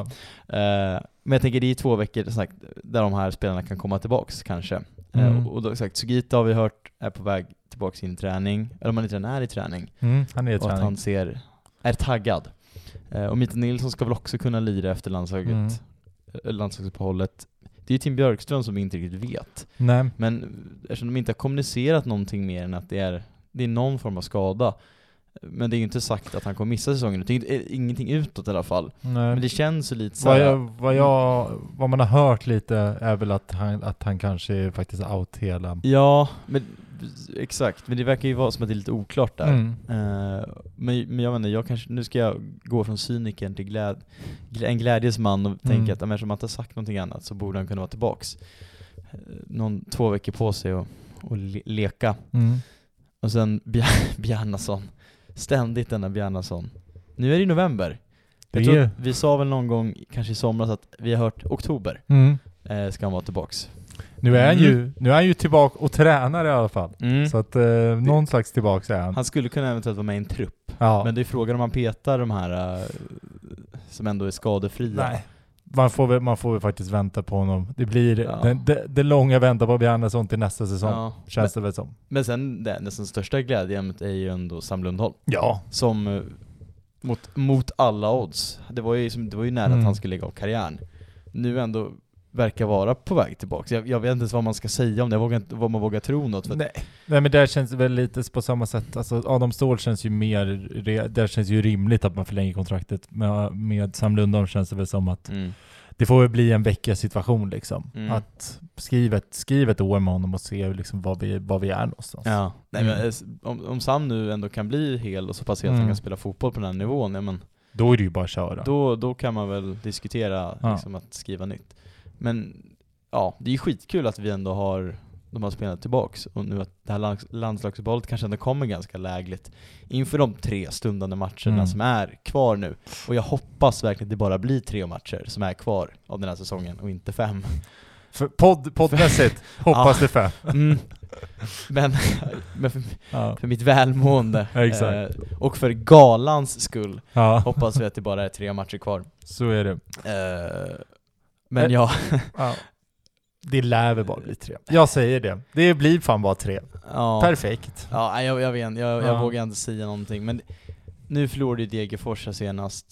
Eh, men jag tänker det är två veckor sagt, där de här spelarna kan komma tillbaks kanske. Mm. och, och då sagt, Sugita har vi hört är på väg tillbaks in i träning, eller om han inte redan är i träning. Mm, han är i och att han ser, är taggad. Och Mito Nilsson ska väl också kunna lira efter landslaget, Mm. eh, landslagsuppehållet. Det är ju Tim Björkström som vi inte riktigt vet. Nej. Men eftersom de inte har kommunicerat någonting mer än att det är, det är någon form av skada. Men det är ju inte sagt att han kommer missa säsongen, det är är ingenting utåt i alla fall. Nej. Men det känns ju lite vad, såhär... jag, vad, jag, vad man har hört lite är väl att han, att han kanske är faktiskt out hela... Ja, men exakt. Men det verkar ju vara som att det är lite oklart där. Mm. Eh, men, men jag inte, jag kanske, nu ska jag gå från cynikern till gläd, glä, en glädjes man och Mm. tänka att om eftersom han inte har sagt någonting annat så borde han kunna vara tillbaks. Eh, Någon, två veckor på sig och, och le, leka. Mm. Och sen Bjar- [LAUGHS] Bjarnason. Ständigt denna Bjarnason. Nu är det november. Jag tror, vi sa väl någon gång, kanske i somras, att vi har hört oktober Mm. eh, ska han vara tillbaks. Nu är han Mm. ju, nu är han ju tillbaka och tränar i alla fall. Mm. Så att eh, någon slags tillbaka är han. Han skulle kunna eventuellt vara med i en trupp. ja. Men det är frågan om man petar de här uh, som ändå är skadefria. Nej. Man får, väl, man får väl faktiskt vänta på honom. Det blir Ja. det, det, det långa vänta på Bjarnason till nästa säsong. Ja. Känns det väl som. Men sen, det nästan största glädjeämnet är ju ändå Sam Lundholm. Ja. Som eh, mot, mot alla odds, det var ju, som, det var ju nära Mm. att han skulle lägga av karriären. Nu ändå verkar vara på väg tillbaks. Jag, jag vet inte ens vad man ska säga om det, jag vågar inte, vad man vågar tro något. Nej. Nej men där känns det väl lite på samma sätt, alltså Adam Ståhl känns ju mer, där känns ju rimligt att man förlänger kontraktet. Med, med Sam Lundholm känns det väl som att mm. det får väl bli en veckas situation liksom. Mm. Att skriva ett, skriv ett år med honom och se liksom var vi, var vi är någonstans. Ja, nej, Mm. men, eh, om, om Sam nu ändå kan bli hel och så pass hel att han Mm. kan spela fotboll på den här nivån, ja, men Då är det ju bara att köra. då, då kan man väl diskutera Ja. liksom, att skriva nytt. Men ja, det är ju skitkul att vi ändå har de här spelarna tillbaks och nu att det här lands- landslagsuppehållet kanske ändå kommer ganska lägligt inför de tre stundande matcherna Mm. som är kvar nu. Och jag hoppas verkligen att det bara blir tre matcher som är kvar av den här säsongen och inte fem. För podd, poddmässigt [LAUGHS] hoppas det för. Mm. Men, men för, Ja. för mitt välmående Ja, eh, och för galans skull ja, hoppas vi att det bara är tre matcher kvar. så är det. Eh, men Eh. ja, [LAUGHS] Ja. Det lär väl bara bli tre. [LAUGHS] Jag säger det. Det blir fan bara tre. ja. Perfekt. Ja, jag, jag vet jag, jag Ja. vågar inte säga någonting. Men nu förlorade ju Degerfors senast,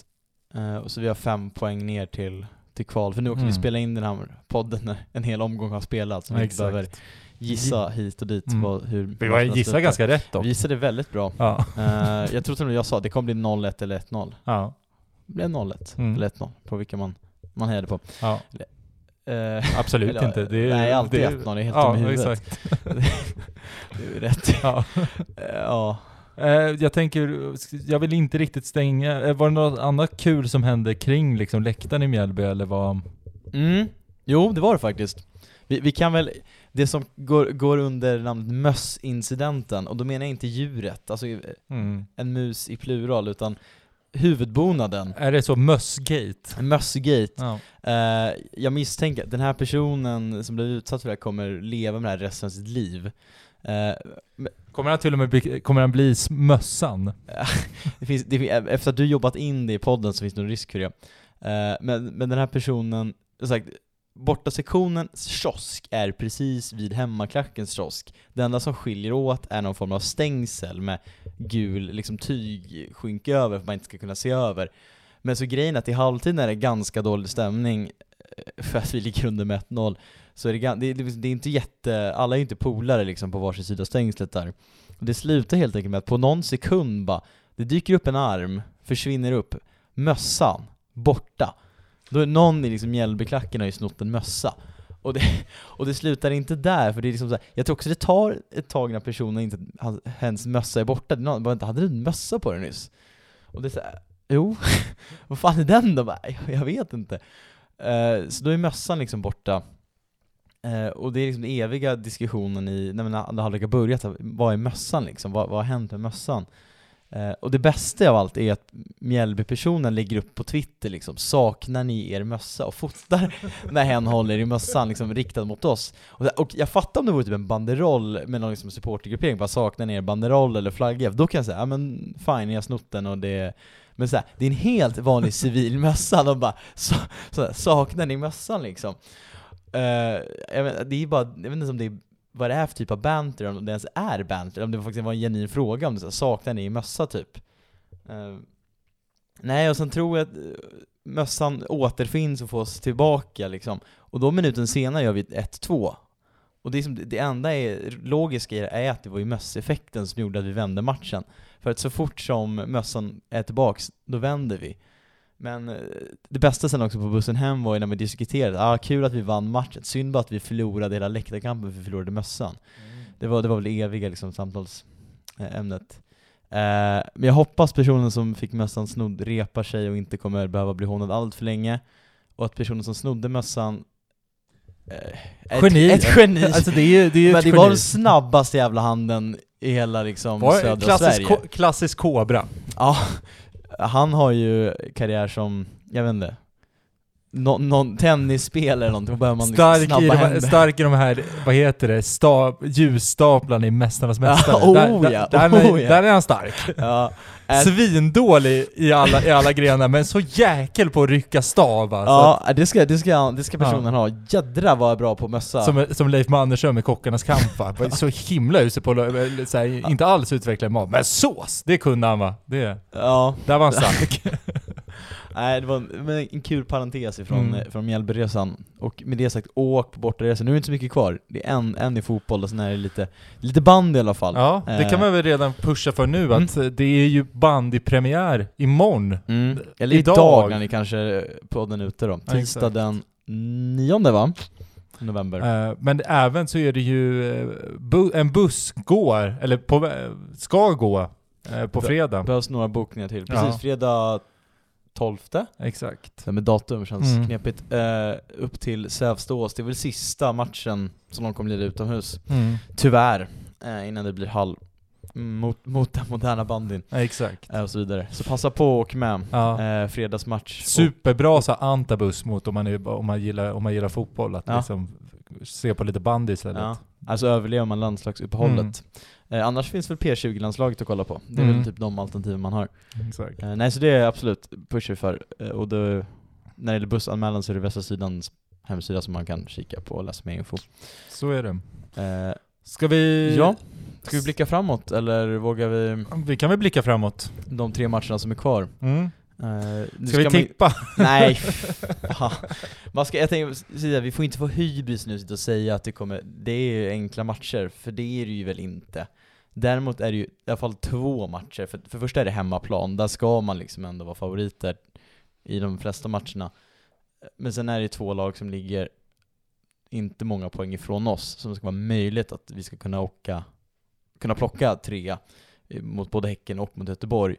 och så vi har fem poäng ner till, till kval. För nu vi Mm. spelar in den här podden när en hel omgång har spelats, så vi inte behöver gissa hit och dit Mm. vad, hur Vi var gissade ganska rätt dock. Vi gissade väldigt bra. Ja. Eh, jag tror till och med jag sa det kommer bli 0-1 eller 1-0. Ja. Det blev 0-1 Mm. eller 1-0 på vilka man, man hejade på. ja. Eh, Absolut Eller, inte. Det är, nej, alltid det är- 1-0, det är helt ja, i huvudet. Exakt. [LAUGHS] det är rätt. Ja. Eh, ja. Eh, jag tänker, jag vill inte riktigt stänga, var det något annat kul som hände kring liksom läktaren i Mjällby eller vad? Mm. Jo, det var det faktiskt. Vi, vi kan väl, det som går, går under namnet mössincidenten, och då menar jag inte djuret, alltså Mm. en mus i plural, utan huvudbonaden. Är det så mössgate? Mössgate. Ja. Eh, jag misstänker att den här personen som blev utsatt för det här kommer leva med det här resten av sitt liv. Eh, Kommer han till och med bli, kommer han bli mössan? [LAUGHS] det finns, det, fin- efter att du jobbat in det i podden så finns det nog risk för det. Eh, men, men den här personen, sagt, Bortasektionens kiosk är precis vid hemmaklackens kiosk. Det enda som skiljer åt är någon form av stängsel med gul liksom tygskynke över för att man inte ska kunna se över. Men så grejen är att i halvtid när det är ganska dålig stämning eh, för att vi ligger under med 1-0 så är det, det, det, är- liksom, det är inte jätte, alla är ju inte polare liksom på varsin sida av stängslet där. Och det slutar helt enkelt med att på någon sekund bara, det dyker upp en arm, försvinner upp, mössan, borta. Då är någon i liksom Mjällbyklacken har ju snott en mössa. Och det, [LAUGHS] och det slutar inte där, för det är liksom så här, jag tror också det tar ett tag när personen inte, hans, hens mössa är borta. Någon, bara, inte, hade du en mössa på dig nyss? Och det är så här, jo, [LAUGHS] vad fan är den då? Jag, vet inte. Uh, så då är mössan liksom borta. Uh, och det är liksom den eviga diskussionen i, när man andra har börjat, vad är mössan liksom? Vad, vad har hänt med mössan? Eh, och det bästa av allt är att Mjällby-personen lägger upp på Twitter liksom, saknar ni er mössa? Och fotar [LAUGHS] när hen håller i mössan liksom riktad mot oss. Och, och jag fattar om det vore typ en banderoll med någon liksom supportergruppering, bara saknar ni er banderoll eller flagga? Då kan jag säga, ja men fine, jag har snott den och det men så här, det är en helt vanlig civil mössa, de bara så, så här, saknar ni mössan liksom? Uh, jag vet, det är bara, jag vet inte om det är vad det är för typ av banter, om det ens är banter, om det faktiskt var en genuin fråga om det så här, saknar ni mössa typ? Uh, nej, och sen tror jag att eh, mössan återfinns och fås tillbaka liksom. Och då minuten senare gör vi 1-2. Och det, är som, det enda är, logiska i det är att det var ju mösseffekten som gjorde att vi vände matchen. För att så fort som mössan är tillbaks, då vänder vi. Men eh, det bästa sen också på bussen hem var ju när vi diskuterade, ah, kul att vi vann matchen, synd bara att vi förlorade hela läktarkampen för vi förlorade mössan. Det var, det var väl det eviga liksom, samtalsämnet. Eh, men jag hoppas personen som fick mössan snodd repar sig och inte kommer behöva bli hånad allt för länge. Och att personen som snodde mössan eh, Geni. Ett, ett geni! [LAUGHS] Alltså det är ju det är ju men det var den snabbaste jävla handen i hela liksom Var södra klassisk, Sverige. ko- klassisk kobra. Ja, han har ju karriär som, jag vet inte, nå någon tennisspelare eller någonting, då behöver man liksom Stark i, snabba de, händer. stark i de här, vad heter det, sta, ljusstaplarna i Mästarnas Ja, Mästare. oh där, ja, där, där, oh ja. där är han stark. Ja, äh, Svindålig i alla, i alla grenar, men så jäkel på att rycka stav alltså. ja det, ska, det, ska, det ska personen ha. Jädra vad bra på mössa. Som, som Leif Mannerström med Kockarnas kamp va? Så himla usel på, att- så här, inte alls utveckla mat, men sås! Det kunde han va? Det, Ja, där var han stark. [LAUGHS] nej det var en, en kul parentes ifrån, Mm. mm. från Mjällbyresan. Och med det sagt, åk på bortaresan. Nu är det inte så mycket kvar. Det är en, en i fotboll och sen är det lite, lite band i alla fall. Ja, det kan Eh, man väl redan pusha för nu, att det är ju bandypremiär imorgon. Mm. Eller Idag. idag, när ni kanske podden är ute då. Ja, Tisdag exakt. den nionde va? November. Eh, Men även så är det ju, eh, bu- en buss går, eller på, ska gå, eh, på fredag. Behövs några bokningar till. Precis, Ja. fredag 12 Exakt. Det med datum känns Mm. knepigt. Eh, upp till Sävstås, det är väl sista matchen som de kommer lira utomhus. Mm. Tyvärr. Eh, innan det blir halv. mm, Mot, mot den moderna bandyn. Ja, exakt. Eh, och så vidare. Så passa på och åk med. Ja. Fredagsmatch. Superbra så antabus mot om man, är, om, man gillar, om man gillar fotboll, att Ja. liksom se på lite bandy istället. Ja. Alltså överlever man landslagsuppehållet. Eh, annars finns väl P20-landslaget att kolla på. Det är Mm. väl typ de alternativen man har. Exakt. Eh, nej så det är absolut pusher för. Eh, och då, när det gäller bussanmälan så är det Västra Sidans hemsida som man kan kika på och läsa mer info. Så är det. Eh, Ska vi... ja, ska vi blicka framåt eller vågar vi Vi kan väl blicka framåt. de tre matcherna som är kvar? Mm. Eh, nu Ska vi man- tippa? Nej, [LAUGHS] fan. man ska, jag säga, vi får inte få hybris nu och säga att det kommer, det är enkla matcher, för det är det ju väl inte. Däremot är det ju i alla fall två matcher, för, för första är det hemmaplan, där ska man liksom ändå vara favoriter i de flesta matcherna. Men sen är det två lag som ligger inte många poäng ifrån oss, som ska vara möjligt att vi ska kunna åka, kunna plocka trea eh, mot både Häcken och mot Göteborg.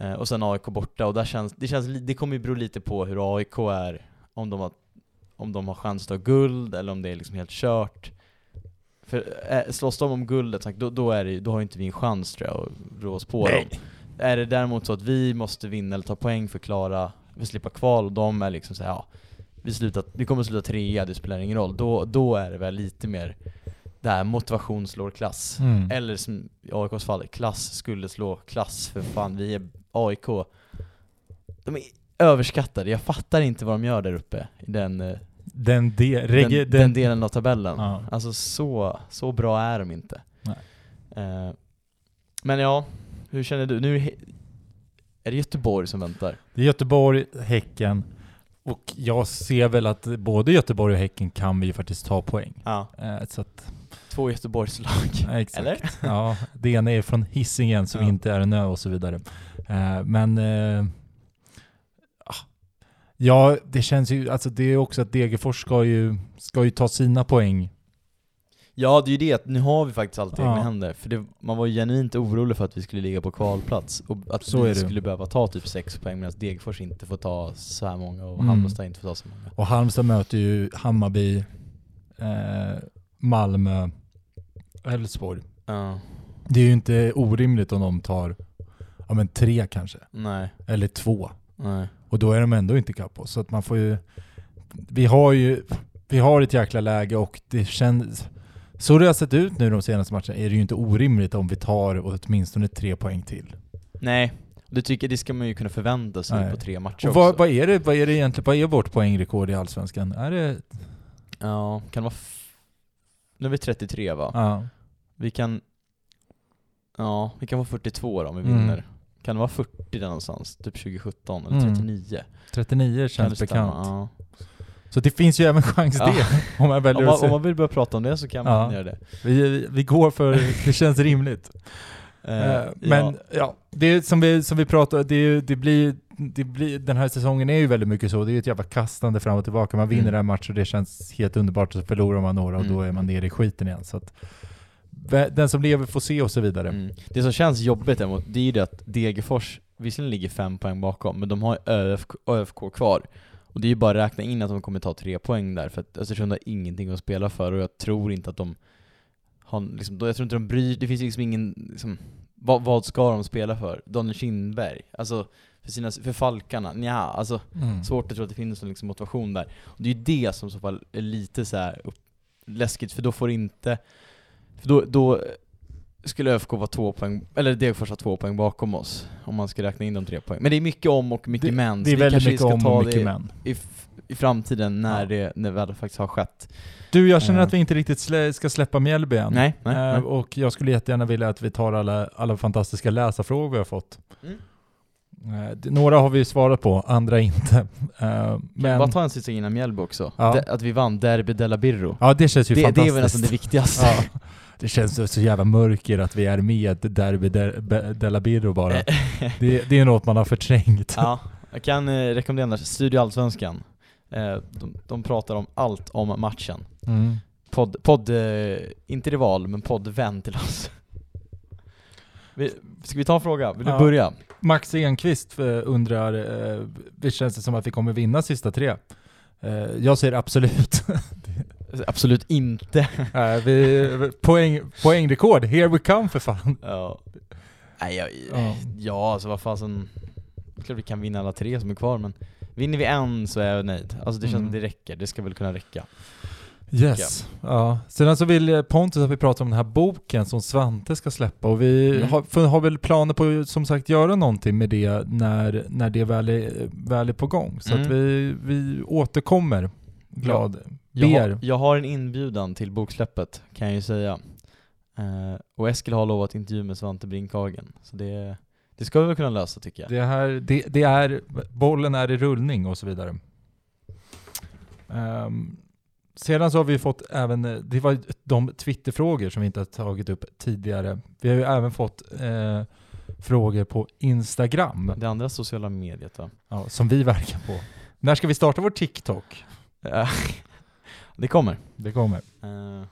Eh, och sen AIK borta, och där känns, det, känns, det kommer ju bero lite på hur AIK är, om de har, om de har chans att ta guld eller om det är liksom helt kört. För eh, slåss de om guldet, då, då, är det, då har inte vi en chans tror jag att rå oss på dem. Är det däremot så att vi måste vinna eller ta poäng för att klara, för att slippa kval och de är liksom såhär, ja, vi, slutar, vi kommer sluta trea, det spelar ingen roll. Då, då är det väl lite mer det här motivation slår klass. Mm. Eller som i AIKs fall, klass skulle slå klass för fan, vi är AIK. De är överskattade, jag fattar inte vad de gör där uppe i den, eh, Den, de, den, den, den delen av tabellen. Ja. Alltså så, så bra är de inte. Eh, men ja, hur känner du? Nu är det Göteborg som väntar. Det är Göteborg, Häcken och jag ser väl att både Göteborg och Häcken kan vi ju faktiskt ta poäng. Ja. Eh, så att, Två Göteborgslag. ja, exakt. Eller? Ja, det ena är från Hisingen som Ja. inte är en ö och så vidare. Eh, men eh, ja, det känns ju, alltså det är också att Degerfors ska ju, ska ju ta sina poäng. Ja, det är ju det att nu har vi faktiskt allt i Ja. egna händer. För det, man var ju genuint orolig för att vi skulle ligga på kvalplats och att Så vi skulle behöva ta typ sex poäng medan Degerfors inte får ta så här många och Mm. Halmstad inte får ta så många. Och Halmstad möter ju Hammarby, eh, Malmö, Elfsborg. Ja, Det är ju inte orimligt om de tar, ja men tre kanske, nej, eller två. nej. Och då är de ändå inte ikapp oss. Så att man får ju... Vi har ju... Vi har ett jäkla läge och det känns... Så det har sett ut nu de senaste matcherna är det ju inte orimligt om vi tar åtminstone tre poäng till. Nej, det tycker det ska man ju kunna förvänta sig Nej. på tre matcher Och vad, också. vad är det, vad är det egentligen, vad är vårt poängrekord i Allsvenskan? Är det... Ja, kan det vara... Nu är vi 33 va? Ja. Vi kan... Ja, vi kan vara 42 då om vi Mm. vinner. Kan det vara 40 där någonstans? Typ 2017 eller Mm. 39? 39 Kan känns det stämma? bekant. Ja. Så det finns ju även chans Ja. det. Om man Om, väljer man, att se. om man vill börja prata om det så kan man Ja. göra det. Vi, vi, vi går för, det känns rimligt. [LAUGHS] Eh, men ja. ja, det som vi, som vi pratade, det, det, blir, det blir, den här säsongen är ju väldigt mycket så, det är ju ett jävla kastande fram och tillbaka. Man vinner Mm. en match och det känns helt underbart, och så förlorar man några och då Mm. är man nere i skiten igen. Så att, den som lever får se och så vidare. Mm. Det som känns jobbigt däremot, det är ju det att Degerfors visserligen ligger fem poäng bakom, men de har ÖFK, ÖFK kvar. Och det är ju bara att räkna in att de kommer ta tre poäng där, för att Östersund har ingenting att spela för och jag tror inte att de har liksom, jag tror inte de bryr det finns liksom ingen, liksom, vad, vad ska de spela för? Daniel Kindberg? Alltså, för, sina, för Falkarna? Nja, alltså Mm. svårt att tro att det finns någon liksom motivation där. Och det är ju det som så fall är lite så här upp, läskigt, för då får inte, för då, då skulle ÖFK vara två poäng, eller Degerfors ha två poäng bakom oss, om man ska räkna in de tre poäng. Men det är mycket om och mycket Det, men, det så är vi väldigt mycket ska om ta och mycket det men. i, i framtiden när, Ja. det, när det faktiskt har skett. Du, jag känner Eh. att vi inte riktigt slä, ska släppa Mjällby än. Nej, nej, Eh, nej. och jag skulle jättegärna vilja att vi tar alla, alla fantastiska läsarfrågor vi har fått. Mm. Eh, det- några har vi svarat på, andra inte. Eh, Men... Bara ta en sista innan Mjällby också. Ja. Det, att vi vann Derby della Birro. ja, det känns ju Det, det fantastiskt. är väl nästan det viktigaste. Ja. Det känns så jävla mörker att vi är med Derby de, Della Birro bara. [LAUGHS] Det, det är något man har förträngt. Ja, jag kan eh, rekommendera Studio Allsvenskan. Eh, de, de pratar om allt om matchen. Mm. Podd, podd eh, inte rival, men poddvän till oss. Vi, ska vi ta en fråga? Vill du Ja. börja? Max Enqvist eh, undrar, eh, det känns det som att vi kommer vinna sista tre? Eh, jag säger absolut. [LAUGHS] Absolut inte. [LAUGHS] Eh, vi, poäng, poängrekord, here we come för fan. ja. Nej, jag, Ja. ja, alltså vad fasen. Klart vi kan vinna alla tre som är kvar, men vinner vi en så är jag nöjd. Alltså det känns Mm. som det räcker, det ska väl kunna räcka. Yes. Ja. Sedan så vill Pontus att vi pratar om den här boken som Svante ska släppa och vi Mm. har, har väl planer på att som sagt göra någonting med det när, när det väl är, väl är på gång. Så Mm. att vi, vi återkommer glad. Jag Ber. har, jag har en inbjudan till boksläppet, kan jag ju säga. Eh, och Eskil har lovat intervju med Svante Brinkhagen, så det, Det ska vi väl kunna lösa tycker jag. Det, här, det, det är, bollen är i rullning och så vidare. Ehm, sedan så har vi fått även, eh, det var de Twitterfrågor som vi inte har tagit upp tidigare. Vi har ju även fått eh, frågor på Instagram, Det andra sociala mediet va? ja, som vi verkar på. När ska vi starta vår TikTok? [LAUGHS] Det kommer. Det kommer. Eh,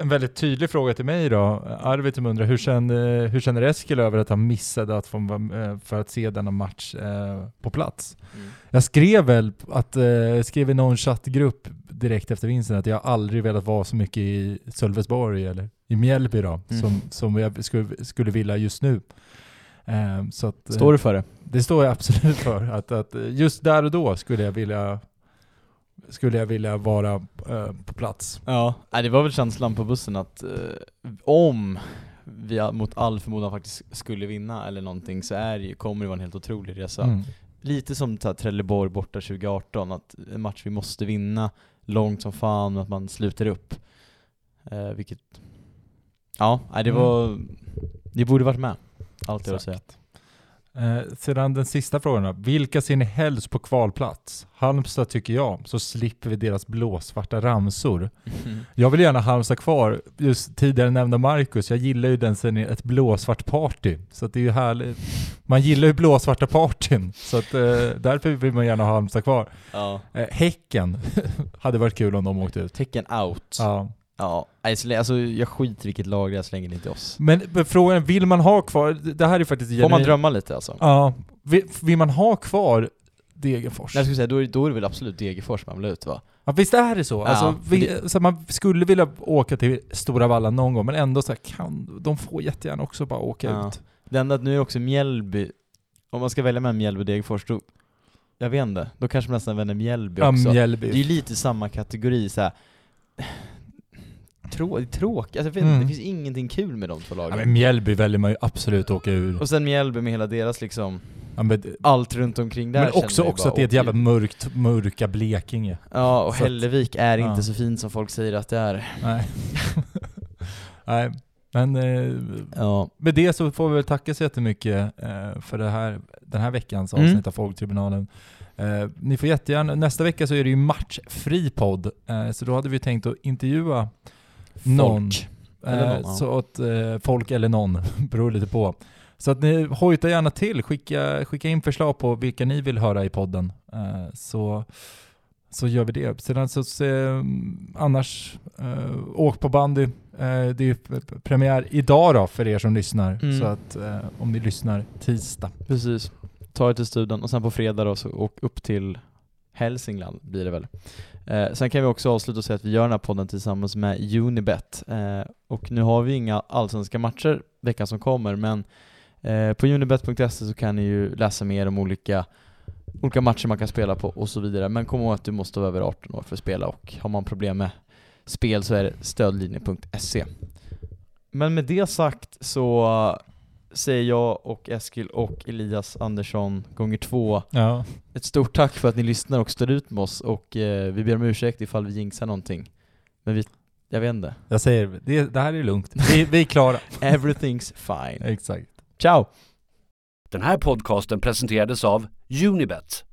en väldigt tydlig fråga till mig då. Arvid som undrar, hur känner, hur känner Eskil över att han missade att få, eh, för att se denna match eh, på plats? mm. Jag skrev väl att, eh, skrev i någon chattgrupp direkt efter vinsten att jag aldrig velat vara så mycket i Sölvesborg eller i Mjällby då, Mm. som, som jag skulle, skulle vilja just nu. Eh, att, eh, Står du för det? Det står jag absolut för. Att, att just där och då skulle jag vilja, skulle jag vilja vara eh, på plats. Ja, det var väl känslan på bussen att eh, om vi mot all förmodan faktiskt skulle vinna eller någonting så är det, kommer det vara en helt otrolig resa. Mm. Lite som ta- Trelleborg borta 2018, att en match vi måste vinna långt som fan att man sluter upp. Eh, vilket, ja, det Mm. var, det borde varit med. Allt jag vill säga. Eh, sedan den sista frågan då. Vilka ser ni helst på kvalplats? Halmstad tycker jag, så slipper vi deras blåsvarta ramsor. [LAUGHS] Jag vill gärna ha Halmstad kvar. Just tidigare nämnda Marcus, jag gillar ju den sen ett blåsvart party. Så det är ju härligt. Man gillar ju blåsvarta partyn. Så att eh, därför vill man gärna ha Halmstad kvar. Ja. Eh, häcken [LAUGHS] hade varit kul om de åkte ut. Tecken out. Ja. Ja, alltså jag skiter i vilket lag det är så länge det inte är oss. Men men frågan är, vill man ha kvar, det här är faktiskt Får man drömma lite alltså? Ja. Vill, vill man ha kvar Degerfors? Nej, jag skulle säga, då är, då är det väl absolut Degerfors man vill ut va? Ja, visst är det så? Ja, alltså, vi, det- så man skulle vilja åka till Stora Valla någon gång, men ändå så här, kan, de får jättegärna också bara åka Ja. ut. Det enda att nu är också Mjällby, om man ska välja mellan Mjällby och Degerfors, då, jag vet inte, då kanske man nästan väljer Mjällby Ja, också. Mjällby. Det är ju lite samma kategori så här. Trå, tråkigt, alltså, Mm. det finns ingenting kul med de två Ja, lagen. men Mjällby väljer man ju absolut åka ur. och sen Mjällby med hela deras liksom, Ja, men, allt runt omkring där men också, också att det är ett jävla mörkt, mörka Blekinge. Ja, och så att- Hällevik är ja. inte så fint som folk säger att det är. Nej. [LAUGHS] Nej, men eh, Ja. med det så får vi väl tacka så jättemycket eh, för det här, den här veckans Mm. avsnitt av Folktribunalen. Eh, ni får jättegärna, nästa vecka så är det ju matchfri podd, eh, så då hade vi tänkt att intervjua någon. Folk. Eller Eh, någon, ja. Så att eh, folk eller någon, [LAUGHS] beror lite på. Så att ni hojtar gärna till, skicka, skicka in förslag på vilka ni vill höra i podden. Eh, så, så gör vi det. Sedan så, så eh, annars, eh, åk på bandy. Eh, det är premiär idag då för er som lyssnar. Mm. Så att eh, om ni lyssnar tisdag. Precis. Ta er till studion och sen på fredag då så åk upp till Hälsingland blir det väl. Eh, sen kan vi också avsluta och säga att vi gör den här podden tillsammans med Unibet. Eh, och nu har vi inga allsvenska matcher veckan som kommer men eh, på unibet.se så kan ni ju läsa mer om olika, olika matcher man kan spela på och så vidare. Men kom ihåg att du måste vara över 18 år för att spela och har man problem med spel så är det stödlinjen.se. Men med det sagt så säger jag och Eskil och Elias Andersson gånger två Ja. ett stort tack för att ni lyssnar och står ut med oss och eh, vi ber om ursäkt ifall vi jinxar någonting. Men vi, jag vet inte. Jag säger, det, det här är lugnt. Vi, vi är klara. [LAUGHS] Everything's fine. Exakt. Ciao! Den här podcasten presenterades av Unibet,